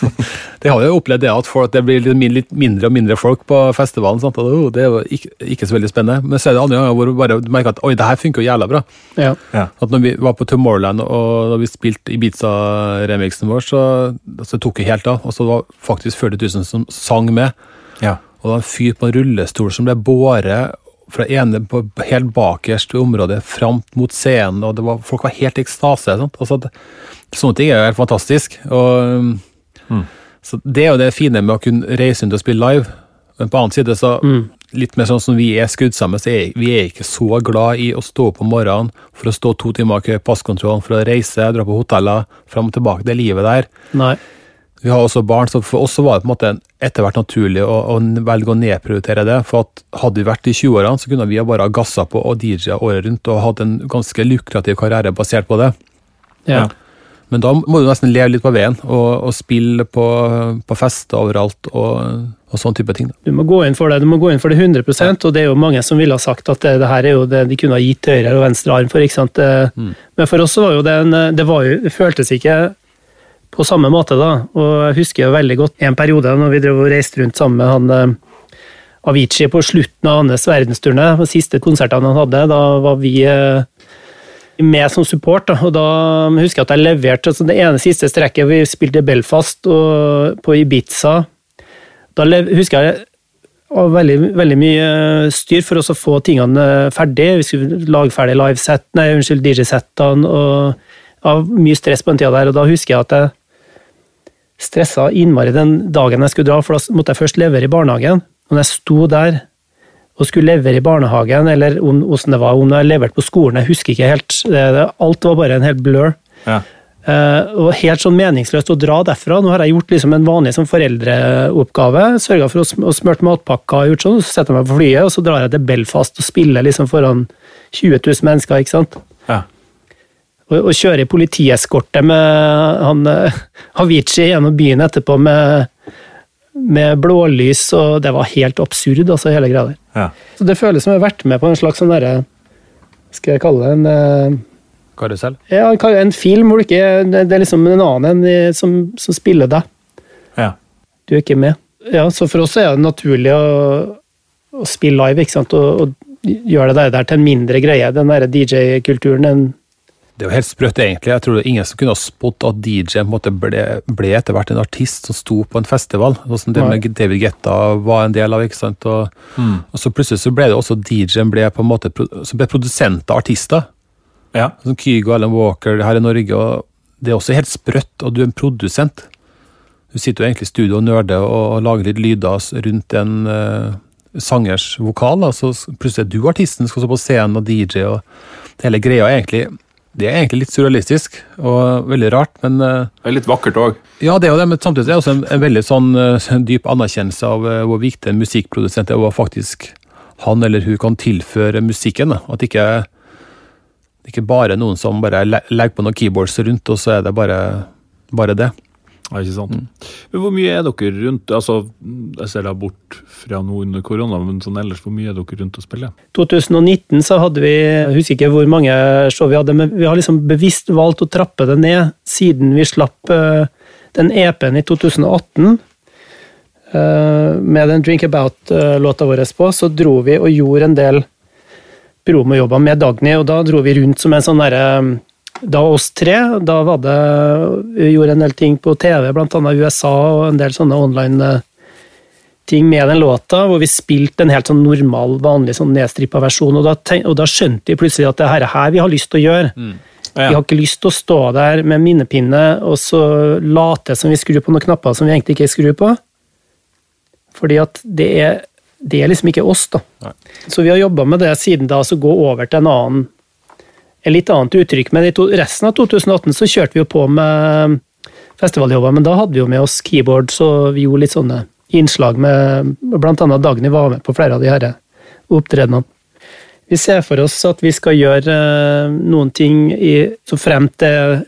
Det har jo opplevd det at folk, det blir litt, min- litt mindre og mindre folk på festivalen. Sant? Og, oh, det er jo ikke, ikke så veldig spennende. Men så er det andre ganger hvor du bare merker at oi, det her funker jo jævla bra. Ja. Ja. At når vi var på Tomorrowland og da vi spilte Ibiza-remixen vår, så, så tok det helt av. Og så var faktisk 40 000 som sang med. Ja. Og det var en fyr på en rullestol som ble båret fra ene på helt bakerst i området fram mot scenen, og det var, folk var helt i ekstase. Sant? Altså, det, sånne ting er jo helt fantastisk. Og, Mm. Så Det er jo det fine med å kunne reise rundt og spille live. Men på annen side, så litt mer sånn som vi er skrudd sammen, så er vi er ikke så glad i å stå opp om morgenen for å stå to timer i kø i passkontrollen, for å reise, dra på hoteller, fram og tilbake. Det livet der. Nei. Vi har også barn, så for oss så var det på en måte etter hvert naturlig å, å velge å nedprioritere det. For at hadde vi vært i 20-årene, så kunne vi ha bare ha gassa på og DJ-a året rundt og hatt en ganske lukrativ karriere basert på det. Ja. Men da må du nesten leve litt på veien og, og spille på, på fester overalt og, og sånn type ting. Da. Du må gå inn for det du må gå inn for det 100% og det er jo mange som ville ha sagt at det, det her er jo det de kunne ha gitt høyre og venstre arm for. ikke sant? Mm. Men for oss så var jo det en Det, var jo, det føltes ikke på samme måte, da. Og jeg husker jo veldig godt en periode når vi drev og reiste rundt sammen med han eh, Avicii på slutten av hans verdensturné, de siste konsertene han hadde. Da var vi eh, med som support, og da husker jeg at jeg leverte altså det ene siste strekket. Vi spilte Belfast og på Ibiza. Da husker jeg var veldig, veldig mye styr for oss å få tingene ferdig. Vi skulle lage ferdig liveset, nei, unnskyld, DJ-settene, og ja, mye stress på den tida der. Og da husker jeg at jeg stressa innmari den dagen jeg skulle dra, for da måtte jeg først levere i barnehagen. Når jeg sto der og skulle levere i barnehagen, eller om, hvordan det var, om jeg leverte på skolen, jeg husker ikke helt. Alt var bare en helt blur. Ja. Uh, og helt sånn meningsløst å dra derfra. Nå har jeg gjort liksom en vanlig sånn foreldreoppgave. Sørga for å, sm å smøre matpakker, gjort sånn, så setter jeg meg på flyet og så drar jeg til Belfast og spiller liksom foran 20 000 mennesker. ikke sant? Og, kjøre i politieskorte med han Havici gjennom byen etterpå med, med blålys, og det var helt absurd, altså, hele greia der. Ja. Så det føles som jeg har vært med på en slags sånn derre Skal jeg kalle det en uh, Karusell. ja, en film hvor du ikke Det er liksom en annen enn som, som spiller deg. Ja. Du er ikke med. Ja, så for oss er det naturlig å, å spille live, ikke sant, og, og gjøre det der, der til en mindre greie. Den der DJ-kulturen, den Det er jo helt sprøtt, egentlig. Jeg tror det er ingen som kunne ha spådd at DJ ble, ble etter hvert en artist som sto på en festival. Sånn som det med David Guetta var en del av. ikke sant? Og, og så plutselig så ble det også DJ-en ble på en måte så ble produsenter artister. Ja. Som Kygo, Ellen Walker her i Norge. og Det er også helt sprøtt, og du er en produsent. Du sitter jo egentlig i studio og nerder og, lager litt lyder rundt en uh, sangers vokal. Da. Så plutselig er du artisten, skal stå på scenen og DJ. og Hele greia er egentlig det er egentlig litt surrealistisk og veldig rart, men eh, Det er litt vakkert òg. ja, det er jo det, men samtidig er det også en, en veldig sånn eh, dyp anerkjennelse av eh, hvor viktig en musikkprodusent er, og hva faktisk han eller hun kan tilføre musikken. At det ikke bare er noen som bare legger på noen keyboards rundt, og så er det bare, bare det. Ja, ikke sant? Men hvor mye er dere rundt altså, Jeg ser da bort fra nå under korona, men sånn ellers, hvor mye er dere rundt og spiller? 2019 så hadde vi Jeg husker ikke hvor mange show vi hadde, men vi har liksom bevisst valgt å trappe det ned siden vi slapp uh, den EP-en i 2018. Uh, med den Drink About-låta vår på, så dro vi og gjorde en del promojobber med Dagny, og da dro vi rundt som en sånn derre Da oss tre, da var det Vi gjorde en del ting på TV, annet USA, og en del sånne online eh, ting med den låta, hvor vi spilte en helt sånn normal, vanlig sånn nedstrippa versjon, og da, og da skjønte vi plutselig at det her er her vi har lyst til å gjøre. Vi har ikke lyst til å stå der med minnepinne og så late som vi skrur på noen knapper som vi egentlig ikke skrur på. Fordi at det er, det er liksom ikke oss, da. Så vi har jobba med det siden da, så gå over til en annen et litt annet uttrykk. Men i to, resten av 2018 så kjørte vi jo på med festivaljobber, men da hadde vi jo med oss keyboards, og vi gjorde litt sånne innslag med annet Dagny var med på flere av de her opptredenene. Vi ser for oss at vi skal gjøre eh, noen ting i, så fremt det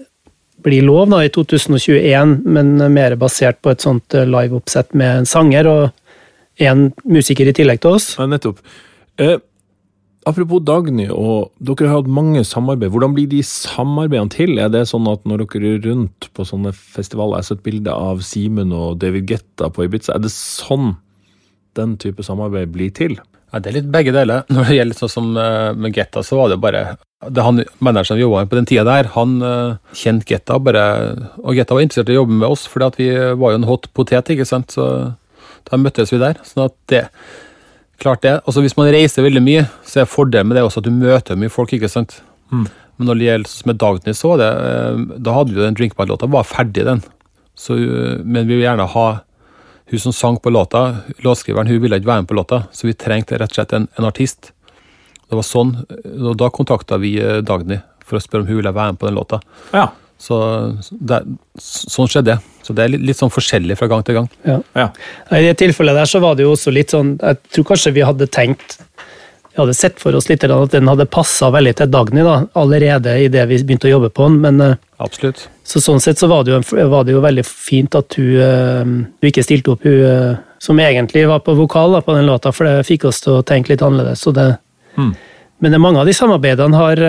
blir lov da, i 2021, men mer basert på et sånt eh, liveoppsett med en sanger og en musiker i tillegg til oss. Ja, nettopp. Eh, apropos Dagny, og dere har hatt mange samarbeid. Hvordan blir de samarbeidene til? Er det sånn at når dere er rundt på sånne festivaler, jeg har sett bilder av Simen og David Getta på Ibiza, er det sånn den type samarbeid blir til? Ja, Det er litt begge deler. Når det gjelder sånn som eh, med Getta, så var det bare det han Manageren vi jobba med på den tida der, han uh, kjente Getta bare Og Getta var interessert i å jobbe med oss, fordi vi var jo en hot potet, ikke sant. Så da møttes vi der. sånn at det Klart det. Altså Hvis man reiser veldig mye, så er fordelen med det også at du møter mye folk, ikke sant. Mm. Men når det gjelder sånn med Dagny, så det uh, Da hadde vi jo den drinkbar-låta, var ferdig, den. Så, uh, men vi vil gjerne ha hun som sang på låta, låtskriveren, hun ville ikke være med på låta, så vi trengte rett og slett en, en artist. Det var sånn, og Da kontakta vi eh, Dagny for å spørre om hun ville være med på den låta. Ja. Så det, Sånn skjedde det. Så det er litt, litt, sånn forskjellig fra gang til gang. Ja. ja. I det tilfellet der så var det jo også litt sånn Jeg tror kanskje vi hadde tenkt Vi hadde sett for oss litt at den hadde passa veldig til Dagny da, allerede idet vi begynte å jobbe på den, men eh, Absolutt. Så sånn sett så var det jo, var det jo veldig fint at hun, hun, eh, ikke stilte opp, hun eh, som egentlig var på vokal da, på den låta, for det fikk oss til å tenke litt annerledes. Så det, mm. Men mange av de samarbeidene har,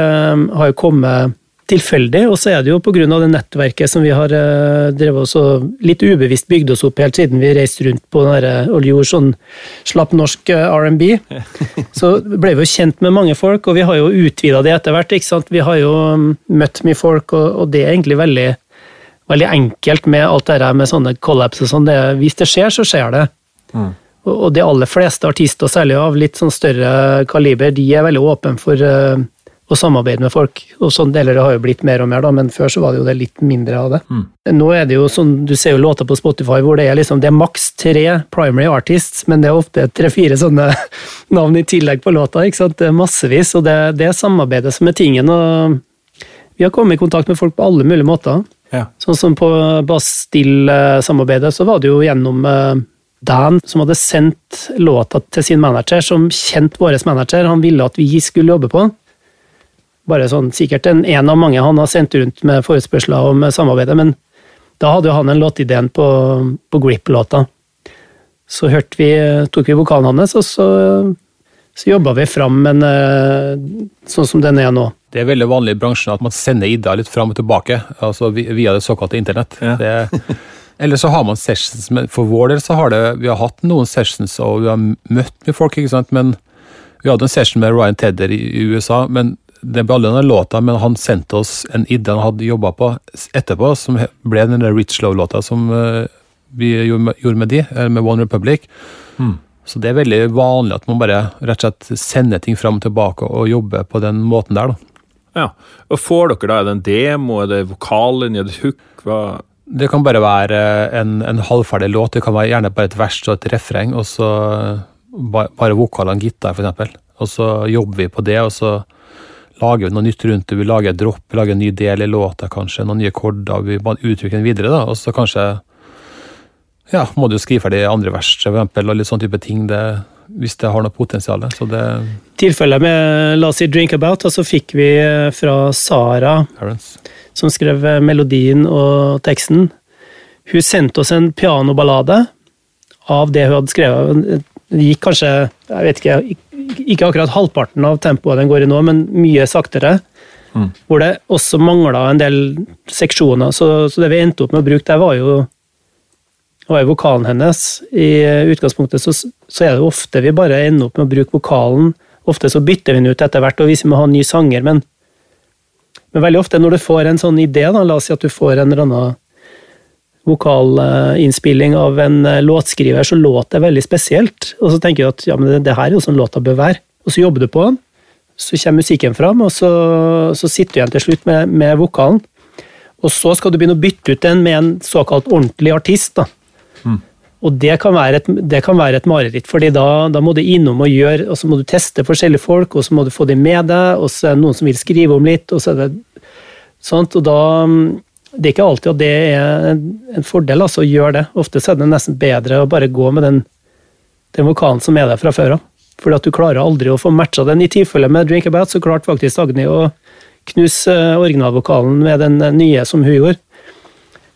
har jo kommet tilfeldig, og så er det jo pga. det nettverket som vi har drevet oss og litt ubevisst bygd oss opp helt siden vi reiste rundt på den og gjorde sånn slapp norsk R&B. Så ble vi jo kjent med mange folk, og vi har jo utvida det etter hvert. ikke sant? Vi har jo mm, møtt mye folk, og, det er egentlig veldig, veldig enkelt med alt det her med sånne collabs og sånn. Hvis det skjer, så skjer det. Mm. Og de aller fleste artister, særlig av litt sånn større kaliber, de er veldig åpne for å samarbeide med folk. Og sånn deler det har jo blitt mer og mer, da, men før så var det jo det litt mindre av det. Mm. Nå er det jo sånn, Du ser jo låter på Spotify hvor det er liksom, det er maks tre primary artists, men det er ofte tre-fire sånne navn i tillegg på låta. ikke sant? Det er massevis, og det, det er samarbeidet som er tingen. og Vi har kommet i kontakt med folk på alle mulige måter. Ja. Sånn som på Bastille-samarbeidet, så var det jo gjennom uh, Dan som hadde sendt låta til sin manager, som kjente vår manager. Han ville at vi skulle jobbe på den. Bare sånn, sikkert en, en av mange han har sendt rundt med forespørsler om samarbeidet, men da hadde jo han en låtideen på, på Grip-låta. Så hørte vi, tok vi vokalen hans, og så, så jobba vi fram en sånn som den er nå. Det er veldig vanlig i bransjen at man sender ideer litt fram og tilbake, altså via det såkalte internett. Ja. Det, eller så har man sessions, men for vår del så har det, vi har hatt noen sessions og vi har møtt med folk, ikke sant, men vi hadde en session med Ryan Tedder i USA, men det ble aldri den låta, men han sendte oss en idé han hadde jobba på etterpå, som ble den Rich Low-låta som uh, vi gjorde med de, med One Republic. Mm. Så det er veldig vanlig at man bare rett og slett sender ting fram og tilbake og jobber på den måten der, da. Ja, og Får dere da, er det en demo, er det vokallinje, er det hook? Hva? Det kan bare være en, en halvferdig låt, det kan være gjerne bare et vers og et refreng, og så bare, bare vokal og en gitar, f.eks. Og så jobber vi på det, og så lager vi noe nytt rundt det. Vi lager et dropp, vi lager en ny del i låta, kanskje, noen nye korder, Vi bare utvikler den videre, da, og så kanskje ja, må du skrive ferdig andre vers, for eksempel, og litt sånn type ting. Det, hvis det har noe potensial. Så det Tilfellet med La oss si Drink About, så fikk vi fra Sara, Parents. som skrev melodien og teksten. Hun sendte oss en pianoballade av det hun hadde skrevet. Det gikk kanskje, jeg vet ikke, ikke akkurat halvparten av tempoet den går i nå, men mye saktere. Mm. Hvor det også mangla en del seksjoner. Så, så, det vi endte opp med å bruke der, var jo, var jo vokalen hennes. I utgangspunktet så, så, er det ofte vi bare ender opp med å bruke vokalen. Ofte så bytter vi den ut etter hvert, og hvis vi må ha en ny sanger, men, men veldig ofte når du får en sånn idé, da, la oss si at du får en eller annen vokalinnspilling av en låtskriver, så låter det veldig spesielt. Og så tenker du at ja, men det, det her er jo sånn låta bør være. Og så jobber du på den, så kommer musikken fram, og så, så sitter du igjen til slutt med, med, vokalen. Og så skal du begynne å bytte ut den med en såkalt ordentlig artist. da. Mm. Og det kan, være et, det kan være et mareritt, fordi da, da, må du innom og gjøre, og så må du teste forskjellige folk, og så må du få dem med deg, og så er det noen som vil skrive om litt, og så er det sånt, og da det er ikke alltid at det er en fordel altså, å gjøre det. Ofte er det nesten bedre å bare gå med den, den vokalen som er der fra før av. Fordi at du klarer aldri å få matcha den. I tilfelle med Drink About så klarte faktisk Agni å knuse eh, originalvokalen med den eh, nye som hun gjorde.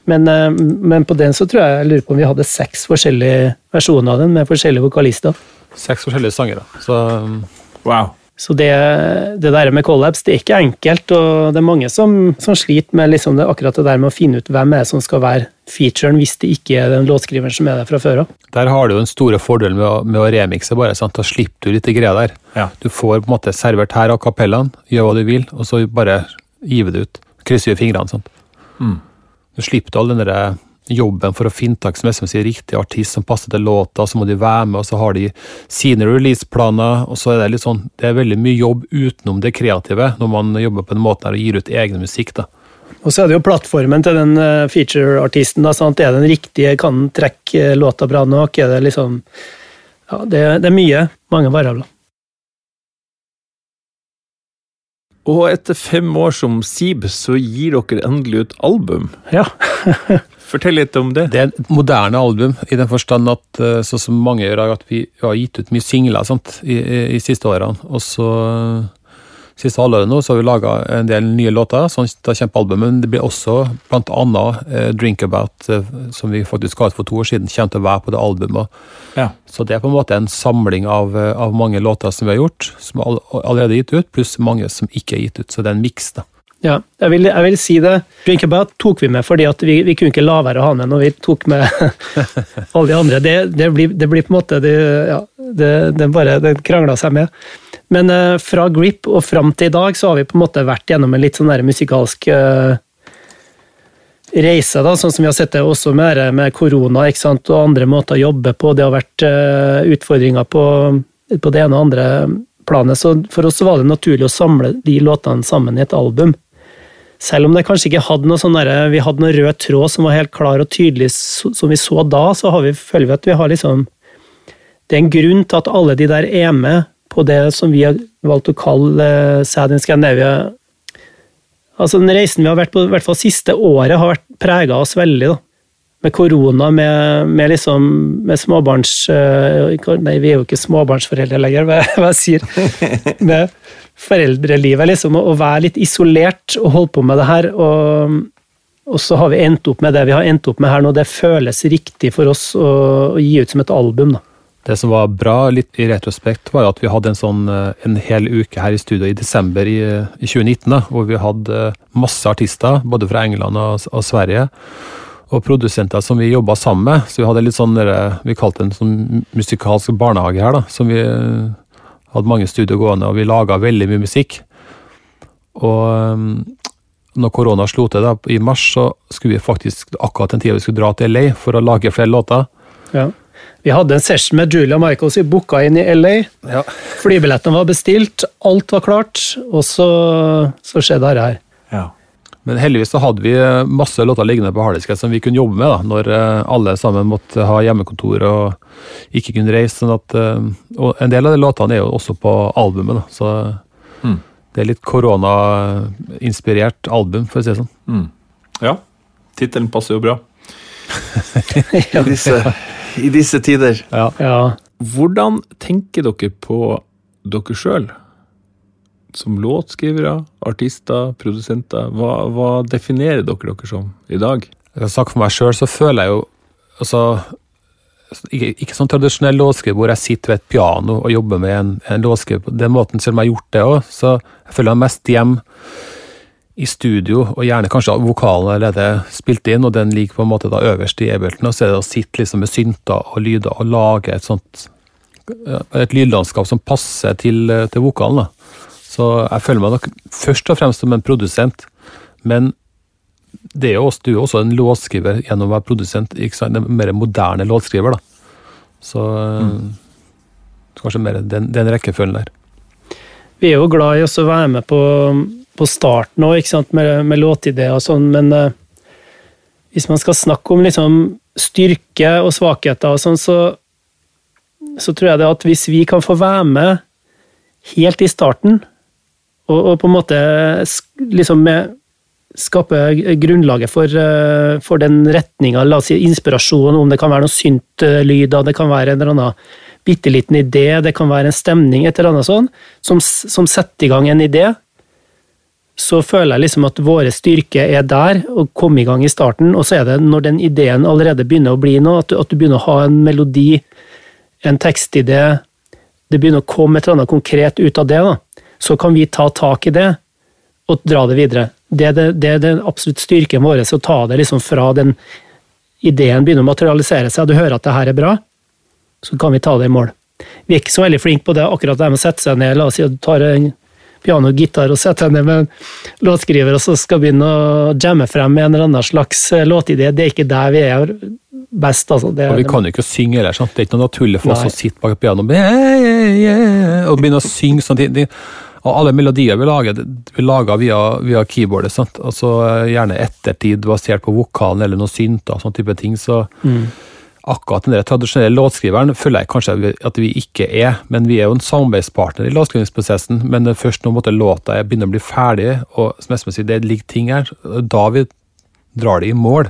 Men, eh, men, på den så tror jeg jeg lurer på om vi hadde seks forskjellige versjoner av den, med forskjellige vokalister. Seks forskjellige sangere. Så um, Wow. Så det, det der med collabs det er ikke enkelt, og det er mange som, som sliter med liksom det, akkurat det der med å finne ut hvem er det som skal være featuren, hvis det ikke er den låtskriveren som er der fra før av. Der har du jo den store fordelen med å, med å remikse, bare, sant? da slipper du litt greier der. Ja. Du får på en måte servert her av kapellaen, gjør hva du vil, og så bare giver det ut. Krysser vi fingrene. sant? Mm. Du slipper all den der jobben for å finne tak som, som sier riktig artist som passer til låta, så må de være med, og så har de sine releaseplaner, og så er det litt sånn Det er veldig mye jobb utenom det kreative når man jobber på den måten her og gir ut egen musikk, da. Og så er det jo plattformen til den eh, feature-artisten. da, sant? Er den riktige? Kan den trekke eh, låta bra nok? Er det liksom Ja, det, det er mye. Mange variabler. Og etter fem år som Sib, så gir dere endelig ut album. Ja. Fortell litt om det. Det er et moderne album, i den forstand at eh, sånn som mange gjør, at vi har gitt ut mye singler sant, i, i, i siste årene. Og så siste halvåret nå så har vi laga en del nye låter, sånn da kommer albumet. Men det blir også annet eh, Drink About, eh, som vi faktisk ga ut for to år siden, kommer til å være på det albumet. Ja. Så det er på en måte en samling av, eh, av mange låter som vi har gjort, som er all, allerede gitt ut, pluss mange som ikke er gitt ut. Så det er en miks, da. Ja, jeg vil, jeg vil si det. Drink About tok vi med fordi at vi, vi kunne ikke la være å ha med når vi tok med alle de andre. Det, det, blir, det blir, på en måte Det, ja, det, det bare det krangla seg med. Men uh, fra Grip og fram til i dag så har vi på en måte vært gjennom en litt sånn der musikalsk uh, reise, da, sånn som vi har sett det også med, med korona ikke sant, og andre måter å jobbe på. Det har vært uh, utfordringer på, på det ene og andre planet. Så for oss var det naturlig å samle de låtene sammen i et album. Selv om det kanskje ikke hadde noe sånn der, vi hadde noen rød tråd som var helt klar og tydelig, som vi så da, så har vi, føler vi at vi har liksom Det er en grunn til at alle de der er med på det som vi har valgt å kalle uh, Sad in Scandinavia. Altså Den reisen vi har vært på, i hvert fall siste året, har vært prega oss veldig. da. Med korona, med, med liksom med småbarns eh, Nei, vi er jo ikke småbarnsforeldre lenger, hva hva jeg sier. Med foreldrelivet, liksom. Å være litt isolert og holde på med det her. Og, og så har vi endt opp med det vi har endt opp med her nå. Det føles riktig for oss å, å gi ut som et album. da. Det som var bra litt i retrospekt, var at vi hadde en sånn eh, en hel uke her i studio i desember i, i 2019, da, hvor vi hadde eh, masse artister, både fra England og, og Sverige, og produsenter som vi jobba sammen med. Så vi hadde litt sånn, vi kalte det en sånn musikalsk barnehage her, da, som vi eh, hadde mange studio gående, og vi laga veldig mye musikk. Og um, når korona slo til da, i mars, så skulle vi faktisk akkurat den tida vi skulle dra til LA for å lage flere låter. Ja. Vi hadde en session med Julia Michaels, vi booka inn i LA. Ja. Flybillettene var bestilt, alt var klart, og så, så skjedde dette her. Ja. Men heldigvis så hadde vi masse låter liggende på harddisken som vi kunne jobbe med, da, når eh, alle sammen måtte ha hjemmekontor og ikke kunne reise. sånn at, eh, og En del av de låtene er jo også på albumet, da, så Mm. det er litt korona-inspirert album, for å si det sånn. Mm. Ja. Tittelen passer jo bra. I, disse, I disse tider. Ja. Ja. Hvordan tenker dere på dere sjøl? Som låtskrivere, artister, produsenter. Hva, hva definerer dere dere som i dag? Jeg har sagt for meg sjøl, så føler jeg jo altså, ikke, ikke sånn tradisjonell låtskriver hvor jeg sitter ved et piano og jobber med en, en låtskriver på den måten, selv om jeg har gjort det òg. Så jeg føler meg mest hjem i studio, og gjerne kanskje vokalen er allerede spilt inn, og den ligger på en måte da øverst i e-belten, og så er det å sitte liksom med synter og lyder og lage et sånt et lydlandskap som passer til, til vokalen. da. Så jeg føler meg nok først og fremst som en produsent, men det er jo også, du er jo også en låtskriver gjennom å være produsent. ikke sant? En mer moderne låtskriver, da. Så kanskje mer den, den rekkefølgen der. Vi er jo glad i å være med på, på starten òg, med, med låtideer og sånn, men uh, hvis man skal snakke om liksom, styrke og svakheter og sånn, så, så tror jeg det at hvis vi kan få være med helt i starten, og, og på en måte liksom med, skape grunnlaget for, eh, for den retninga, la oss si inspirasjon, om det kan være noen syntlyder, det kan være en eller annen bitte liten idé, det kan være en stemning, et eller annet sånn, som, som setter i gang en idé. så føler jeg liksom at våre styrke er der, og komme i gang i starten, og så er det når den ideen allerede begynner å bli noe, at du, at du begynner å ha en melodi, en tekstidé, det begynner å komme et eller annet konkret ut av det, da, så kan vi ta tak i det og dra det videre. Det er det, det, er den absolutt styrken vår, å ta det liksom fra den ideen begynner å materialisere seg, du hører at det her er bra, så kan vi ta det i mål. Vi er ikke så veldig flinke på det, akkurat det med å sette seg ned, la oss si at du tar en piano og gitar og setter deg ned med en låtskriver og så skal begynne å jamme frem en eller annen slags eh, låtidé. Det er ikke der vi er best, altså. Det, og vi kan jo ikke synge heller, det er ikke noe naturlig for oss å sitte bak pianoet og begynne å synge sånn. Og alle melodier vi lager, vi lager via, via keyboardet, sant? altså gjerne ettertid basert på vokalen eller noen synter, sånn type ting. så mm akkurat den der tradisjonelle låtskriveren føler jeg kanskje at vi ikke er, men vi er jo en samarbeidspartner i låtskrivingsprosessen. Men først når låta begynner å bli ferdig, og som jeg sier, det ligger ting her, da vi drar det i mål.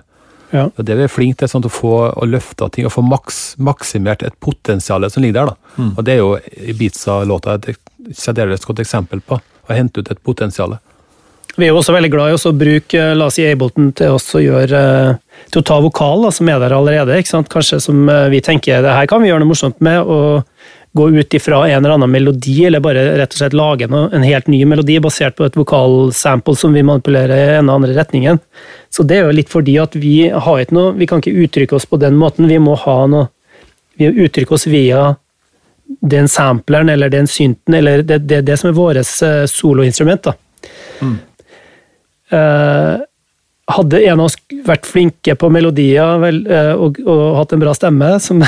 Ja. Det Det vi er flinke til, sånn, å få og løfte ting og få maks, maksimert et potensial som ligger der. da. Mm. Og Det er jo Ibiza-låta et særdeles godt eksempel på. og hente ut et potensial. Vi er jo også veldig glad i å bruke la oss si Ableton til å gjøre, eh, til å ta vokal, da, som er der allerede. Kanskje som eh, vi tenker det her kan vi gjøre noe morsomt med. og gå ut ifra en eller annen melodi, eller bare rett og slett lage en helt ny melodi basert på et vokalsample som vi manipulerer i en eller andre retningen. Så det er jo litt fordi at vi har ikke noe Vi kan ikke uttrykke oss på den måten. Vi må ha noe Vi uttrykker oss via den sampleren eller den synten, eller det, det, det som er vårt eh, soloinstrument. da. Mm. Eh, hadde en av oss vært flinke på melodier vel, eh, og, og, hatt en bra stemme, som,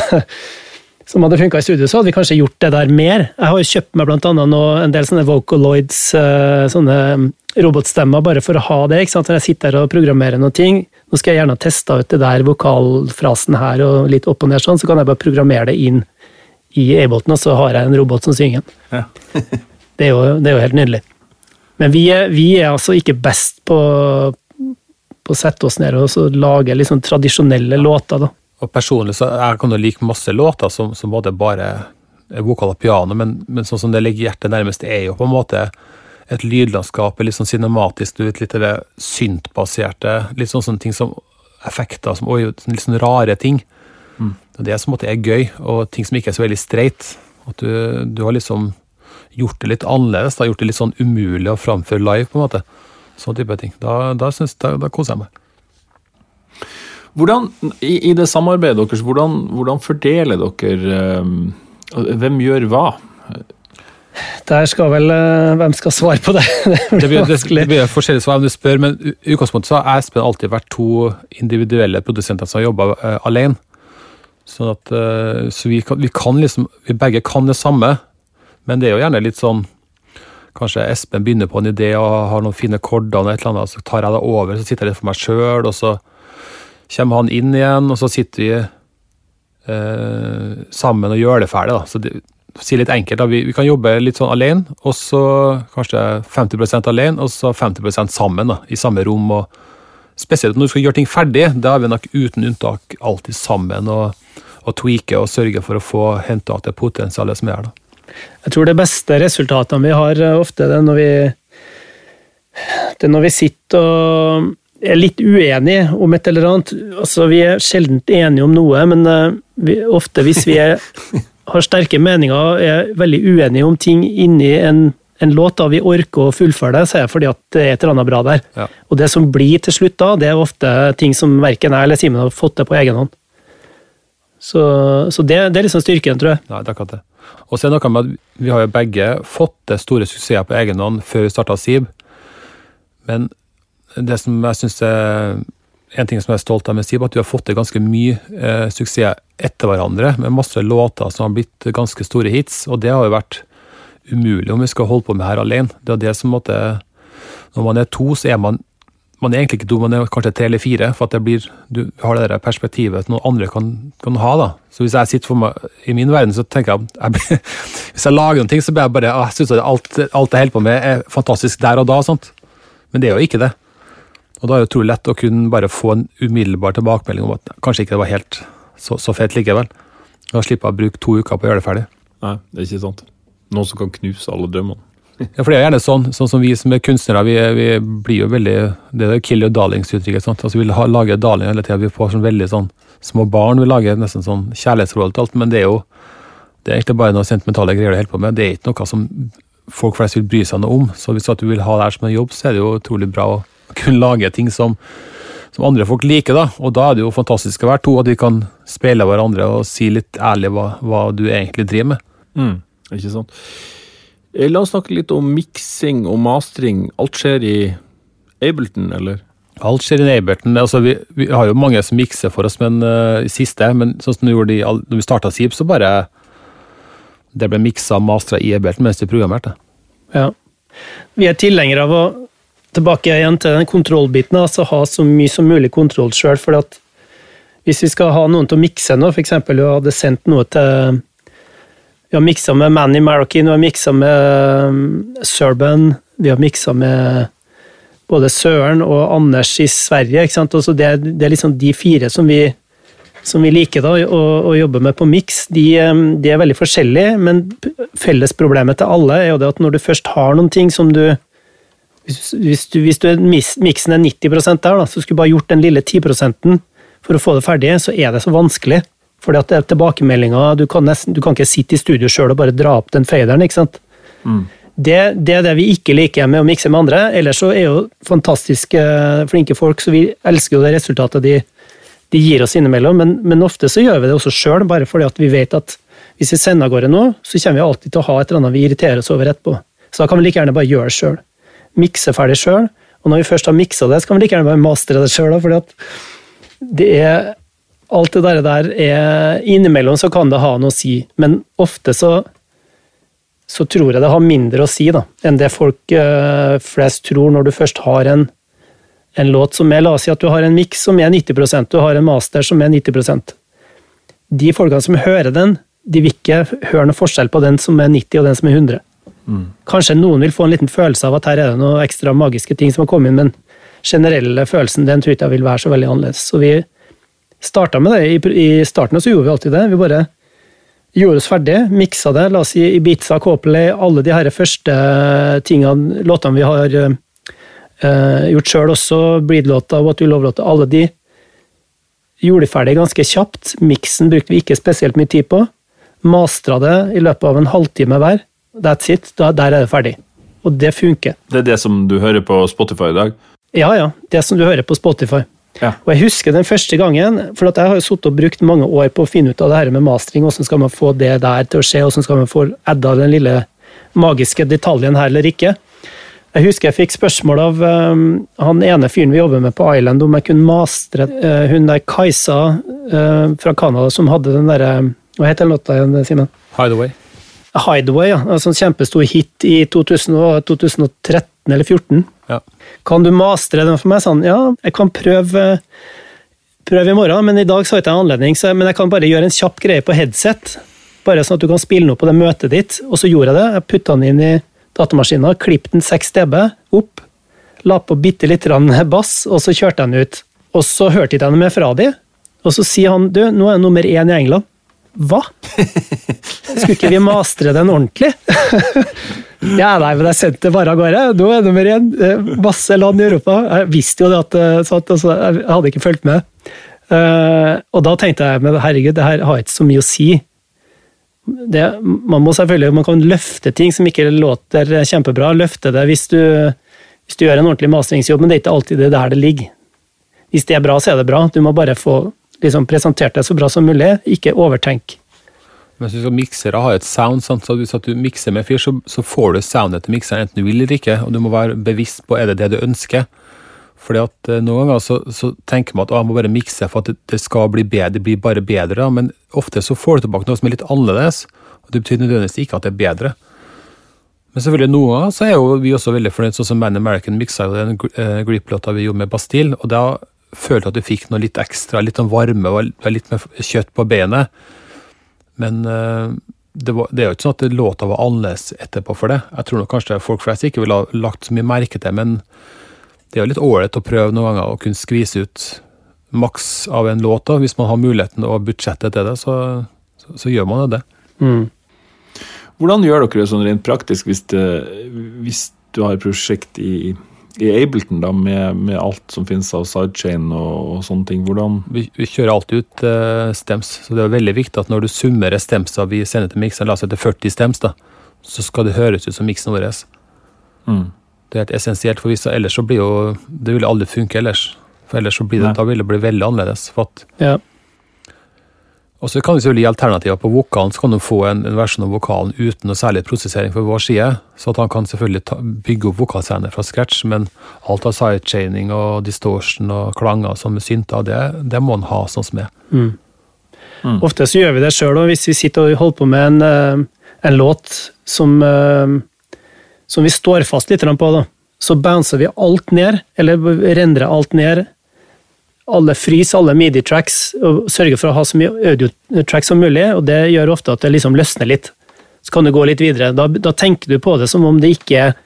som hadde funka i studio, så hadde vi kanskje gjort det der mer. Jeg har jo kjøpt meg blant annet nå en del sånne Vocaloids, eh, sånne robotstemmer, bare for å ha det. ikke sant? Når jeg sitter her og programmerer noen ting, nå skal jeg gjerne teste ut det der vokalfrasen her og litt opp og ned sånn, så kan jeg bare programmere det inn i Ableton, og så har jeg en robot som synger den. Ja. det, det er jo helt nydelig. Men vi er, vi er altså ikke best på, på å sette oss ned og lage liksom tradisjonelle låter. da. Og Personlig så jeg kan jo like masse låter som, som både bare er vokal og piano, men, men, sånn som det ligger hjertet nærmest, er jo på en måte et lydlandskap, litt sånn cinematisk, litt det syntbaserte, litt sånn, sånne ting som effekter, som, oi, litt sånn rare ting. Mm. Det er som at det er gøy, og ting som ikke er så veldig streit. At du, du har liksom gjort det litt annerledes. Da, gjort det litt sånn umulig å framføre live, på en måte. Sånn type ting. Da, da, synes, da, da koser jeg meg. Hvordan, i, i, det samarbeidet deres, hvordan, hvordan fordeler dere um, Hvem gjør hva? Der skal vel uh, Hvem skal svare på det? det, blir, det, det blir forskjellig svar om du spør, men i utgangspunktet så har Espen alltid vært to individuelle produsenter som har jobba uh, alene. Sånn at, uh, så vi kan, vi kan, liksom Vi begge kan det samme, men det er jo gjerne litt sånn Kanskje Espen begynner på en idé og har noen fine korder, og et eller annet, så tar jeg det over, så sitter jeg litt for meg sjøl, og så kommer han inn igjen, og så sitter vi eh, sammen og gjør det ferdig. da. Så det, si litt enkelt, da. Vi, vi, kan jobbe litt sånn alene, og så kanskje 50% alene, og så 50% sammen da, i samme rom. og Spesielt når du skal gjøre ting ferdig, da er vi nok uten unntak alltid sammen og, og tweake og sørge for å få henta det potensialet som er her. Jeg tror det beste resultatene vi har eh, ofte, det er når vi, det er når vi sitter og er litt uenige om et eller annet. Altså, vi er sjelden enige om noe, men eh, vi, ofte hvis vi er, har sterke meninger og er veldig uenige om ting inni en, en låt, da vi orker å fullføre det, så er det fordi at det er et eller annet bra der. Ja. Og det som blir til slutt da, det er ofte ting som verken jeg eller Simen har fått til på egen hånd. Så, så det, det, er liksom styrken, tror jeg. Nei, det er akkurat det. Og så er det noe med at vi har jo begge fått til store suksesser på egen hånd før vi starta SIB. Men det som jeg syns er en ting som jeg er stolt av med SIB, at vi har fått til ganske mye eh, suksess etter hverandre, med masse låter som har blitt ganske store hits. Og det har jo vært umulig om vi skal holde på med her alene. Det er det som måtte Når man er to, så er man man er egentlig ikke to, man er kanskje tre eller fire. For at det blir, du har det der perspektivet noen andre kan, kan, ha. da. Så hvis jeg sitter for meg i min verden, så tenker jeg, jeg Hvis jeg lager noen ting, så blir jeg bare jeg synes at alt, alt jeg holder på med, er fantastisk der og da. Sånt. Men det er jo ikke det. Og da er det utrolig lett å kunne bare få en umiddelbar tilbakemelding om at kanskje ikke det var helt så, så fett likevel. Da slipper jeg å bruke to uker på å gjøre det ferdig. Nei, det er ikke sant. Noen som kan knuse alle drømmene. Ja, for det er gjerne sånn, sånn som vi som er kunstnere, vi, vi blir jo veldig Det er kill your darlings-uttrykket. Altså, Vi vil lage darling hele tida. Vi får sånn veldig sånn små barn. Vi lager nesten sånn kjærlighetsforhold til alt, men det er jo det er egentlig bare noe sentimentale greier du holder på med. Det er ikke noe som folk flest vil bry seg noe om. Så hvis du vil ha det her som en jobb, så er det jo utrolig bra å kunne lage ting som, som andre folk liker. da. Og da er det jo fantastisk å være to, at vi kan speile hverandre og si litt ærlig hva, hva du egentlig driver med. Mm, ikke sant. Eh, La oss snakke litt om miksing og mastring. Alt skjer i Ableton, eller? Alt skjer i Ableton. Altså, vi, vi har jo mange som mikser for oss, men uh, i siste, men sånn som du gjorde i, når vi starta Sip, så bare Det ble miksa og mastra i Ableton mens vi programmerte. Ja. Vi er tilhengere av å tilbake igjen til den kontrollbiten, altså ha så mye som mulig kontroll sjøl. For at hvis vi skal ha noen til å mikse noe, f.eks. du hadde sendt noe til Vi har miksa med Manny Marroquin, vi har miksa med um, Serban, vi har miksa med både Søren og Anders i Sverige. ikke sant? Også det, er- det er liksom de fire som vi, som vi liker da, å, å jobbe med på miks. De, um, de er veldig forskjellige, men fellesproblemet til alle er jo det at når du først har noen ting som du Hvis, hvis, du, hvis du er, miksen er 90 der, da, så skulle du bare gjort den lille 10% for å få det ferdig, så er det så vanskelig. Fordi at det er tilbakemeldinger, du kan, nesten, du kan ikke sitte i studio sjøl og bare dra opp den faderen, ikke sant. Det, det er det vi ikke liker med å mikse med andre. Ellers så er jo fantastiske, flinke folk, så vi elsker jo det resultatet de, de gir oss innimellom. Men, men ofte så gjør vi det også sjøl, bare fordi at vi vet at hvis vi sender av gårde nå, så kommer vi alltid til å ha et eller annet vi irriterer oss over etterpå. Så da kan vi like gjerne bare gjøre det sjøl. Mikse ferdig sjøl. Og når vi først har miksa det, så kan vi like gjerne bare mastre det sjøl. at det er Alt det der, der er Innimellom så kan det ha noe å si, men ofte så så tror jeg det har mindre å si da, enn det folk eh, flest tror når du først har en, en låt som er La oss si at du har en miks som er 90% du har en master som er 90% De folkene som hører den, de vil ikke høre noe forskjell på den som er 90 og den som er 100. Kanskje noen vil få en liten følelse av at her er det noen ekstra magiske ting som har kommet inn, men generelle følelsen den tror jeg ikke vil være så veldig annerledes. Så vi starta med det. I, I starten så gjorde vi alltid det. Vi bare gjorde oss ferdig, miksa det, la oss si Ibiza, Copley, alle de her første tingene, låtene vi har eh, gjort sjøl også, Breed-låta, What You Love-låta, alle de gjorde de ferdig ganske kjapt. Miksen brukte vi ikke spesielt mye tid på. Mastra det i løpet av en halvtime hver. That's it. Da, der er det ferdig. Og det funker. Det er det som du hører på Spotify i dag? Ja, ja. Det som du hører på Spotify. Ja. Og jeg husker den første gangen, for jeg har sittet og brukt mange år på å finne ut av det her med mastering, hvordan skal man få det der til å skje, hvordan skal man få edda den lille magiske detaljen her eller ikke. Jeg husker jeg fikk spørsmål av um, han ene fyren vi jobber med på Island, om jeg kunne mastre uh, hun der Kajsa uh, fra Canada som hadde den derre ehm, uh, Hva heter den låta igjen, Simen? Hideaway. Hideaway, ja. Altså en kjempestor hit i 2000, 2013 13 eller 14. Ja. Kan du mastre den for meg? Sånn, ja, jeg kan prøve, prøve i morgen, men i dag så har jeg ikke anledning. Så, men jeg kan bare gjøre en kjapp greie på headset, bare sånn at du kan spille noe på det møtet ditt. Og så gjorde jeg det. Jeg putta den inn i datamaskinen, klippet den 6 dB opp, la på bitte litt bass, og så kjørte jeg den ut. Og så hørte jeg ikke noe mer fra de, og så sier han du, nå er jeg nummer én i England. Hva? Skulle ikke vi mastre den ordentlig? ja, nei, men jeg sendte det bare av gårde. Nå er nummer én. Masse land i Europa. Jeg visste jo det at eh, altså, Jeg hadde ikke fulgt med. Uh, og da tenkte jeg men herregud, det her har ikke så mye å si. Det, man må selvfølgelig, man kan løfte ting som ikke låter kjempebra. Løfte det hvis du, hvis du gjør en ordentlig masteringsjobb, men det er ikke alltid det der det ligger. Hvis det er bra, så er det bra. Du må bare få liksom, presentert det så bra som mulig. Ikke overtenk. Men hvis miksere har et sound, sant? så hvis du mikser med fyr, så, så får du soundet til mikseren enten du vil eller ikke, og du må være bevisst på er det det du ønsker. Fordi at eh, Noen ganger så, så tenker man at å, jeg må bare mikse for at det, det skal bli bedre, det blir bare bedre, men ofte så får du tilbake noe som er litt annerledes, og det betyr nødvendigvis ikke at det er bedre. Men selvfølgelig noen ganger så er jo vi også veldig fornøyd, sånn som Man American miksa jo den uh, grip-låta vi gjorde med Bastille, og da følte jeg at du fikk noe litt ekstra, litt sånn varme og litt mer kjøtt på benet. Men eh, det, var, det er jo ikke sånn at låta var annerledes etterpå for det. Jeg tror nok kanskje folk flest ikke ville ha lagt så mye merke til men det er jo litt ålreit å prøve noen ganger å kunne skvise ut maks av en låt. da. Hvis man har muligheten og budsjettet til det, så, så, så gjør man jo det. Mm. Hvordan gjør dere det sånn rent praktisk hvis, det, hvis du har et prosjekt i, i Ableton da, med, med alt som finnes av sidechain og, og sånne ting? Hvordan Vi, vi kjører alltid ut uh, stems, så det er veldig viktig at når du summerer stemsa vi sender til miksen, la oss si til 40 stems, da, så skal det høres ut som miksen vår. mm. Det er helt essensielt, for hvis, ellers så blir jo Det vil aldri funke ellers. For ellers så blir det, Nei. da vil det bli veldig annerledes. For at, Ja. Og så kan du selvfølgelig gi alternativer på vokalen, så kan du få en, en versjon av vokalen uten noe særlig prosessering fra vår side. Så at han kan selvfølgelig ta, bygge opp vokalscener fra scratch, men alt av sidechaining og distortion og klanger som er synta, det, det må han ha sånn som er. Mm. Mm. Ofte så gjør vi det sjøl, og hvis vi sitter og holder på med en, eh, en låt som, eh, som vi står fast litt på, da, så bouncer vi alt ned, eller rendrer alt ned. Alle frys, alle midi-tracks, og sørger for å ha så mye audio-tracks som mulig, og det gjør ofte at det liksom løsner litt. Så kan du gå litt videre. Da, da tenker du på det som om det ikke er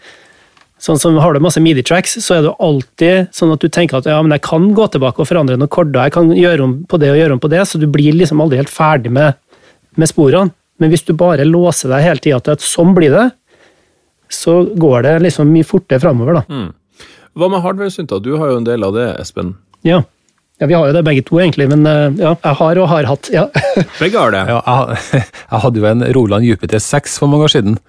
Sånn som Har du masse midi-tracks, så er det alltid sånn at du tenker at ja, men jeg kan gå tilbake og forandre noen korder, jeg kan gjøre om på det og gjøre om på det, så du blir liksom aldri helt ferdig med, med sporene. Men hvis du bare låser deg hele tida til at sånn blir det, så går det liksom mye fortere framover, da. Hva med hardware-synter? Du har jo en del av det, Espen. Ja. Ja, vi har jo det begge to, egentlig, men eh, ja, jeg har og har hatt. ja. Begge har det. Ja, jeg, jeg hadde jo en Roland Jupiter 6 for mange år siden.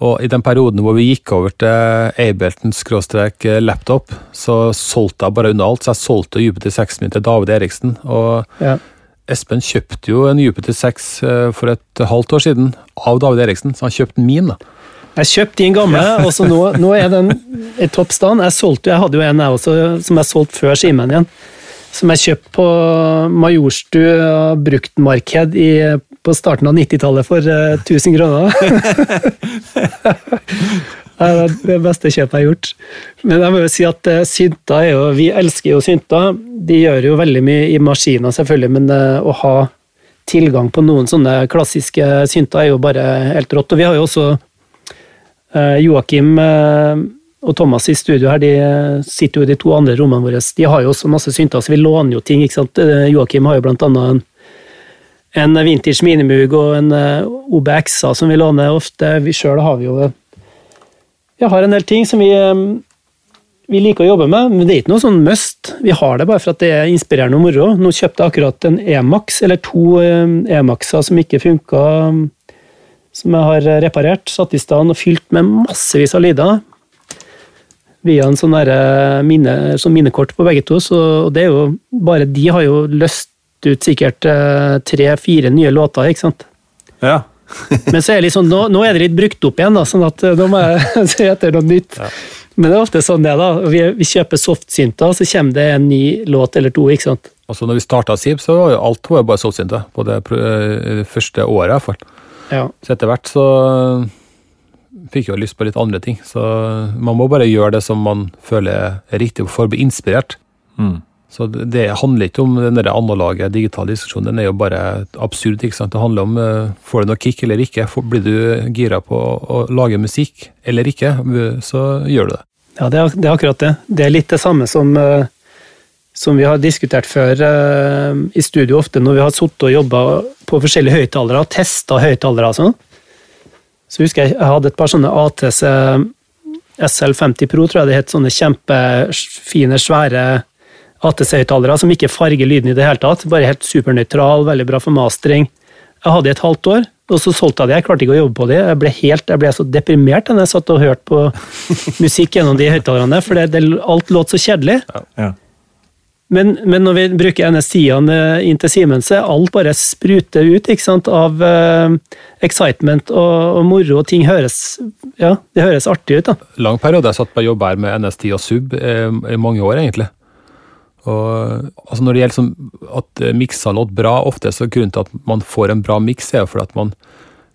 Og i den perioden hvor vi gikk over til Ableton skråstrek laptop, så solgte jeg bare unna alt. Så jeg solgte Jupiter 6 min til David Eriksen. Og ja. Espen kjøpte jo en Jupiter 6 eh, for et halvt år siden av David Eriksen, så han kjøpte min. da. Jeg kjøpte din gamle, og så nå, nå er den i topp stand. Jeg, solgte, jeg hadde jo en jeg også, som jeg solgte før Simen igjen. Som jeg kjøpt på Majorstua bruktmarked i, på starten av 90-tallet for uh, 1000 kroner. Det er det beste kjøpet jeg har gjort. Men jeg må jo si at uh, synta er jo Vi elsker jo synter. De gjør jo veldig mye i maskiner, selvfølgelig, men uh, å ha tilgang på noen sånne klassiske synter er jo bare helt rått. Og vi har jo også eh, Joakim eh, og Thomas i studio her, de eh, sitter jo i de to andre rommene våre. De har jo også masse synter, så vi låner jo ting. ikke sant? Eh, Joakim har jo blant annet en, en vintage minimug og en eh, OBX-a som vi låner ofte. Vi sjøl har vi jo Vi har en del ting som vi, eh, vi liker å jobbe med, men det er ikke noe sånn must. Vi har det bare for at det er inspirerende og moro. Nå kjøpte jeg akkurat en Emax, eller to eh, Emaxer som ikke funka, som jeg har reparert, satt i stand og fylt med massevis av lyder via en sånn mine, sånn minnekort på begge to, så og det er jo bare De har jo løst ut sikkert eh, tre-fire nye låter, ikke sant. Ja. Men så er det sånn, nå, nå er det litt brukt opp igjen, da, sånn at eh, nå må jeg se etter noe nytt. Men det er ofte sånn det da. Vi, vi kjøper softsynter, så kommer det en ny låt eller to, ikke sant. Altså når vi starta SIB, så var jo alt var bare solsynte på det, eh, det første året. i hvert fall. Ja. Så etter hvert så fikk jo lyst på litt andre ting. Så man må bare gjøre det som man føler er riktig for å bli inspirert. Mm. Så det det handler ikke om den der analoge digitale diskusjonen, den er jo bare absurd. ikke sant? Det handler om eh, får du noe kick eller ikke. Blir du gira på å, å lage musikk eller ikke, så gjør du det. Ja, det er, det er akkurat det. Det er litt det samme som, eh, som vi har diskutert før eh, i studio ofte, når vi har sittet og jobba på forskjellige høyttalere og testa høyttalere og sånn. Så husker jeg jeg hadde et par sånne ATC SL50 Pro, tror jeg det het. Sånne kjempefine, svære ATC-høyttalere som ikke farger lyden i det hele tatt. Bare helt supernøytral, veldig bra for mastering. Jeg hadde i et halvt år, og så solgte jeg det. Jeg klarte ikke å jobbe på det. Jeg ble, helt, jeg ble så deprimert da jeg satt og hørte på musikk gjennom de høyttalerne, for det, det, alt låt så kjedelig. Ja. Men, men når vi bruker NS10-ene inn til Simen, så er alt bare spruter ut ikke sant, av uh, excitement og, og moro, og ting høres ja, det høres artig ut. da. lang periode jeg satt på jobb her med NS10 og Sub eh, i mange år, egentlig. Og altså Når det gjelder sånn at eh, mikser låt bra, ofte så grunnen til at man får en bra miks, er jo fordi at man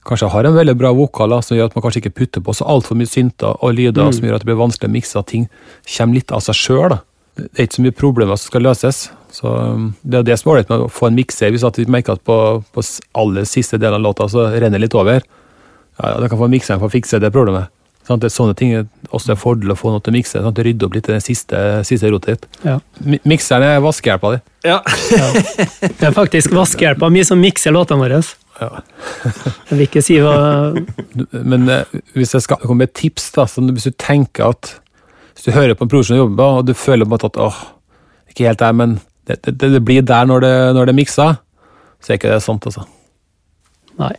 kanskje har en veldig bra vokal da, som gjør at man kanskje ikke putter på så altfor mye synter og lyder som gjør at det blir vanskelig å mikse, at ting kommer litt av seg sjøl. Det er ikke så mye problemer som skal løses. Så um, Det er det som er ålreit med å få en mikser. Hvis at vi merker at på, på aller siste del av låta så renner litt over, ja, ja, da kan få mikseren få fikse det problemet. Sånn, Det er sånne ting også en fordel å få noe til å mikse. Sant? Rydde opp litt i den siste, siste rotet ditt. Ja. Mikseren er vaskehjelpa di. Ja. Det er faktisk vaskehjelpa mi som mikser låtene våre. Jeg vil ikke si hva Men eh, hvis jeg skal komme med et tips, da, så hvis du tenker at Hvis du hører på en produksjon du jobber med, og du føler på en måte at åh, ikke helt der, men det, det, det blir der når det, når det er miksa, så er ikke det sant, altså. Nei.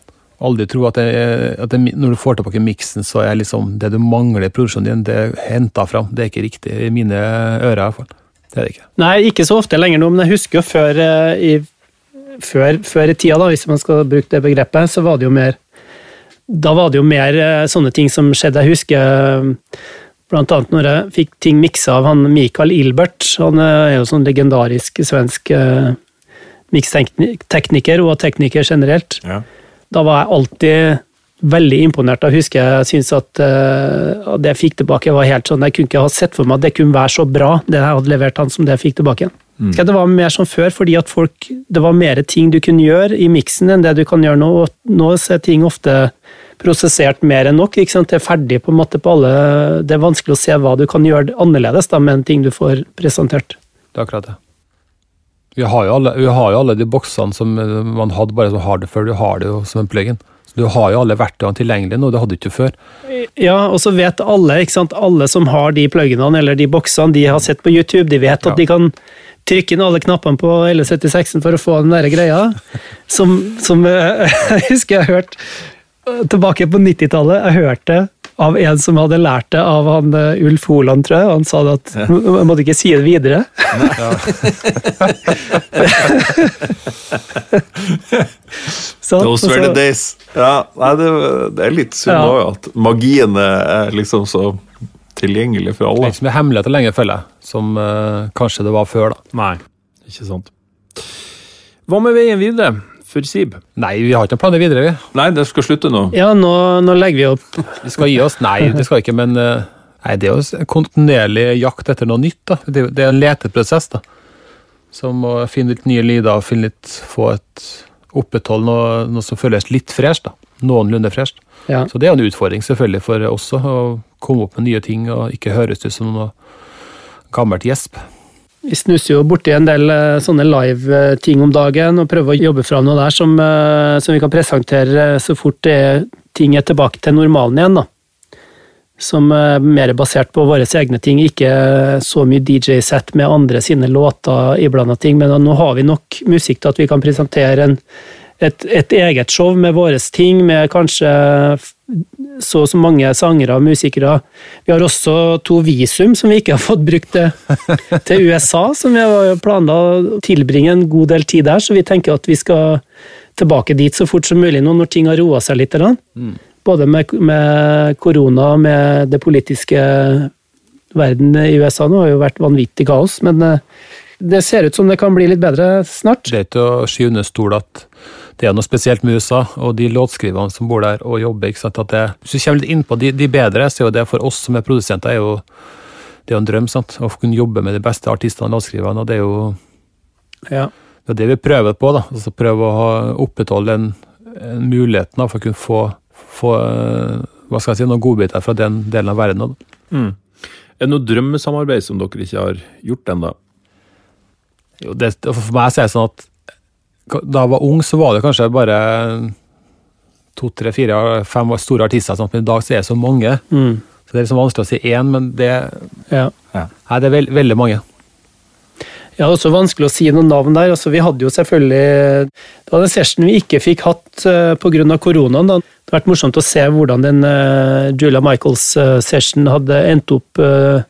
Aldri tro at, det, at det, når du får tilbake miksen, så er liksom det du mangler i produksjonen din, det er henta fram. Det er ikke riktig i mine ører, i hvert fall. Det er det ikke. Nei, ikke så ofte lenger nå, men jeg husker jo før eh, i, før, før i tida, da, hvis man skal bruke det begrepet, så var det jo mer Da var det jo mer eh, sånne ting som skjedde. Jeg husker eh, blant annet når jeg fikk ting miksa av han Mikael Ilbert. Han eh, er jo sånn legendarisk svensk eh, mikstekniker, og tekniker generelt. Ja. Da var jeg alltid veldig imponert. Jeg husker jeg syntes at uh, det jeg fikk tilbake, var helt sånn Jeg kunne ikke ha sett for meg at det kunne være så bra, det jeg hadde levert han, som det jeg fikk tilbake. Mm. Det var mer som før, fordi at folk, det var mer ting du kunne gjøre i miksen enn det du kan gjøre nå. Nå ser er ting ofte prosessert mer enn nok. Det er ferdig på en måte på alle Det er vanskelig å se hva du kan gjøre annerledes da, med en ting du får presentert. Det er akkurat det. Vi har jo alle, vi har jo alle de boksene som eh, man hadde bare som har det før. Du har det jo som en plug-in. Du har jo alle verktøyene tilgjengelig nå, det hadde du ikke før. Ja, og så vet alle, ikke sant, alle som har de pluginene eller de boksene, de har sett på YouTube, de vet at Ja. de kan trykke inn alle knappene på L76-en for å få den der greia. Som, som eh, jeg husker jeg hørte eh, tilbake på 90-tallet. Jeg hørte av en som hadde lært det av han eh, Ulf Holand, tror jeg. Han sa det at man måtte ikke si det videre. Så- Those were the days. Ja, nei, det, det er litt synd Ja. at magien er liksom så tilgjengelig for alle. Det er ikke så mye hemmeligheter lenger, føler jeg, som uh, kanskje det var før. da. Nei, ikke sant. Hva med veien videre for Sib? Nei, vi har ikke noen planer videre, vi. Nei, det skal slutte nå. Ja, nå, nå legger vi opp Vi skal gi oss. Nei, det skal ikke, men eh, nei, det er jo kontinuerlig jakt etter noe nytt. da. Det, er det er en leteprosess. da. Som å finne litt nye lyder og finne litt, få et opprettholde noe, noe som føles litt fresht. da. Noenlunde fresht. ja. Så det er en utfordring selvfølgelig for oss også, å komme opp med nye ting og ikke høres ut som noe gammelt gjesp. Vi snuser jo borti en del eh, sånne live-ting om dagen og prøver å jobbe fram noe der som, eh, som vi kan presentere eh, så fort det ting er tilbake til normalen igjen. da. Som er mer basert på våre egne ting, ikke så mye DJ-sett med andre sine låter iblanda ting, men nå har vi nok musikk til at vi kan presentere en, et, et eget show med våre ting, med kanskje så og så mange sangere og musikere. Vi har også to visum som vi ikke har fått brukt til, til USA, som vi har planla å tilbringe en god del tid der, så vi tenker at vi skal tilbake dit så fort som mulig nå når ting har roa seg litt. Mm. Både med, med korona og med det politiske verden i USA nå har jo vært vanvittig kaos, men eh, det ser ut som det kan bli litt bedre snart. Det er ikke å skyve under stol at det er noe spesielt med USA og de låtskriverne som bor der og jobber. ikke sant? At det, hvis du kommer litt inn på de, de bedre, så er jo det for oss som er produsenter, er jo, det er jo en drøm. sant? Å kunne jobbe med de beste artistene og låtskriverne. og det er jo Ja. det, er det vi prøver på. da, altså Prøve å ha, opprettholde en, en muligheten da, for å kunne få, få eh, hva skal jeg si, noen godbiter fra den delen av verden. da. Er det noe drømmesamarbeid som dere ikke har gjort ennå? Jo, det, for meg så er det sånn at da jeg var ung, så var det kanskje bare to, tre, fire, fem store artister. Sånn. Men i dag så er det så mange. Mm. Så det er liksom vanskelig å si én, men det, ja. nei, det er veld, veldig mange. Ja, det er også vanskelig å si noen navn der. Altså, vi hadde jo selvfølgelig Det var den session vi ikke fikk hatt uh, pga. koronaen. Da. Det har vært morsomt å se hvordan den uh, Julia Michaels-session hadde endt opp eh,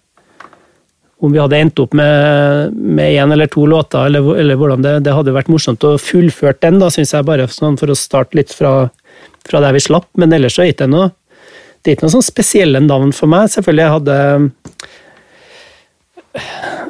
Om vi hadde endt opp med én eller to låter, eller, eller hvordan det Det hadde vært morsomt å fullføre den, da, syns jeg, bare sånn for å starte litt fra, fra der vi slapp. Men ellers så er det ikke noe det er ikke noe sånn spesielle navn for meg. Selvfølgelig, jeg hadde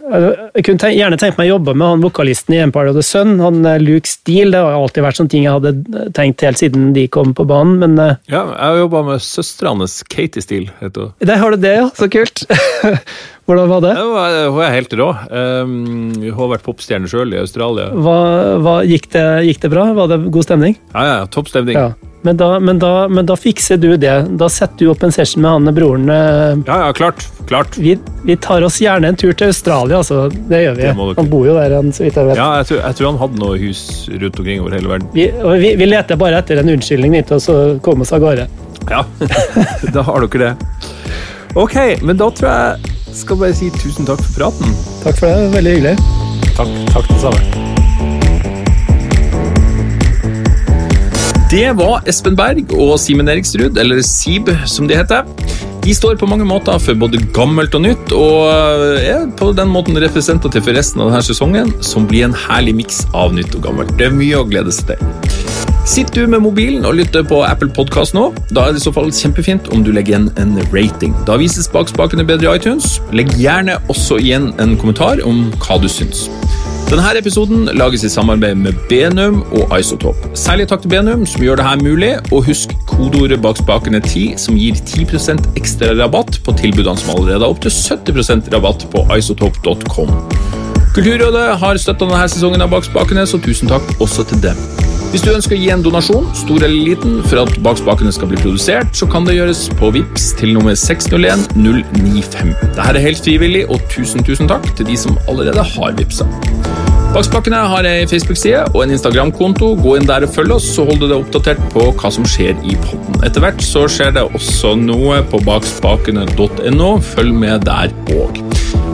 jeg kunne tenk, gjerne tenkt meg å jobbe med han vokalisten i Empire of the Sun, han eh, Luke Steele. Det har alltid vært sånne ting jeg hadde tenkt helt siden de kom på banen, men eh, Ja, jeg har jobba med søstera hans, Katie Steele. heter hun. der har du det, ja. Så kult. Hvordan var det? Ja, var, hun er helt rå. Um, hun har vært popstjerne sjøl i Australia. Hva, hva, gikk det? Gikk det bra? Var det god stemning? Ja, ja, topp stemning. Ja. Men da, men, da, men da fikser du det. Da setter du opp en session med han broren. eh, Ja, ja, klart. klart. Vi, vi tar oss gjerne en tur til Australia, altså. Det gjør vi. Det. Han bor jo der, han, så vidt jeg vet. Ja, jeg tror, jeg tror han hadde noe hus rundt omkring over hele verden. Vi, og vi, vi leter bare etter en unnskyldning til å komme oss av gårde. Ja, da har dere det. Ok, men da tror jeg skal bare si tusen takk for praten. Takk for det, veldig hyggelig. Takk, takk det samme. Det var Espen Berg og Simen Eriksrud, eller Sib som de heter. De står på mange måter for både gammelt og nytt, og er på den måten representativ for resten av denne sesongen, som blir en herlig miks av nytt og gammelt. Det er mye å glede seg til. Sitter du med mobilen og lytter på Apple Podcast nå, da er det i så fall kjempefint om du legger igjen en rating. Da vises bakspakene bedre i iTunes. Legg gjerne også igjen en kommentar om hva du syns. Denne episoden lages i samarbeid med Benum og Isotop. Særlig takk til Benum, som gjør det her mulig, og husk kodeordet bak spakene 10, som gir 10% ekstra rabatt på tilbudene som allerede har opptil 70% rabatt på isotop.com. Kulturrådet har støtta denne sesongen av Bak spakene, så tusen takk også til dem. Hvis du ønsker å gi en donasjon, stor eller liten, for at Bak spakene skal bli produsert, så kan det gjøres på VIPS til nummer 601 095. Dette er helt frivillig, og tusen, tusen takk til de som allerede har VIPsa. Bakspakene har ei Facebook-side og en Instagram-konto. Gå inn der og følg oss, så holder du deg oppdatert på hva som skjer i podden. Etter hvert så skjer det også noe på bakspakene.no. Følg med der òg.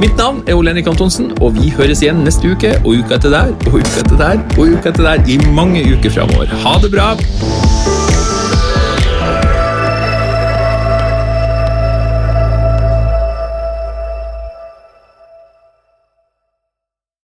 Mitt navn er Ole Henrik Antonsen, og vi høres igjen neste uke og uka etter der og uka etter der og uka etter der i mange uker framover. Ha det bra!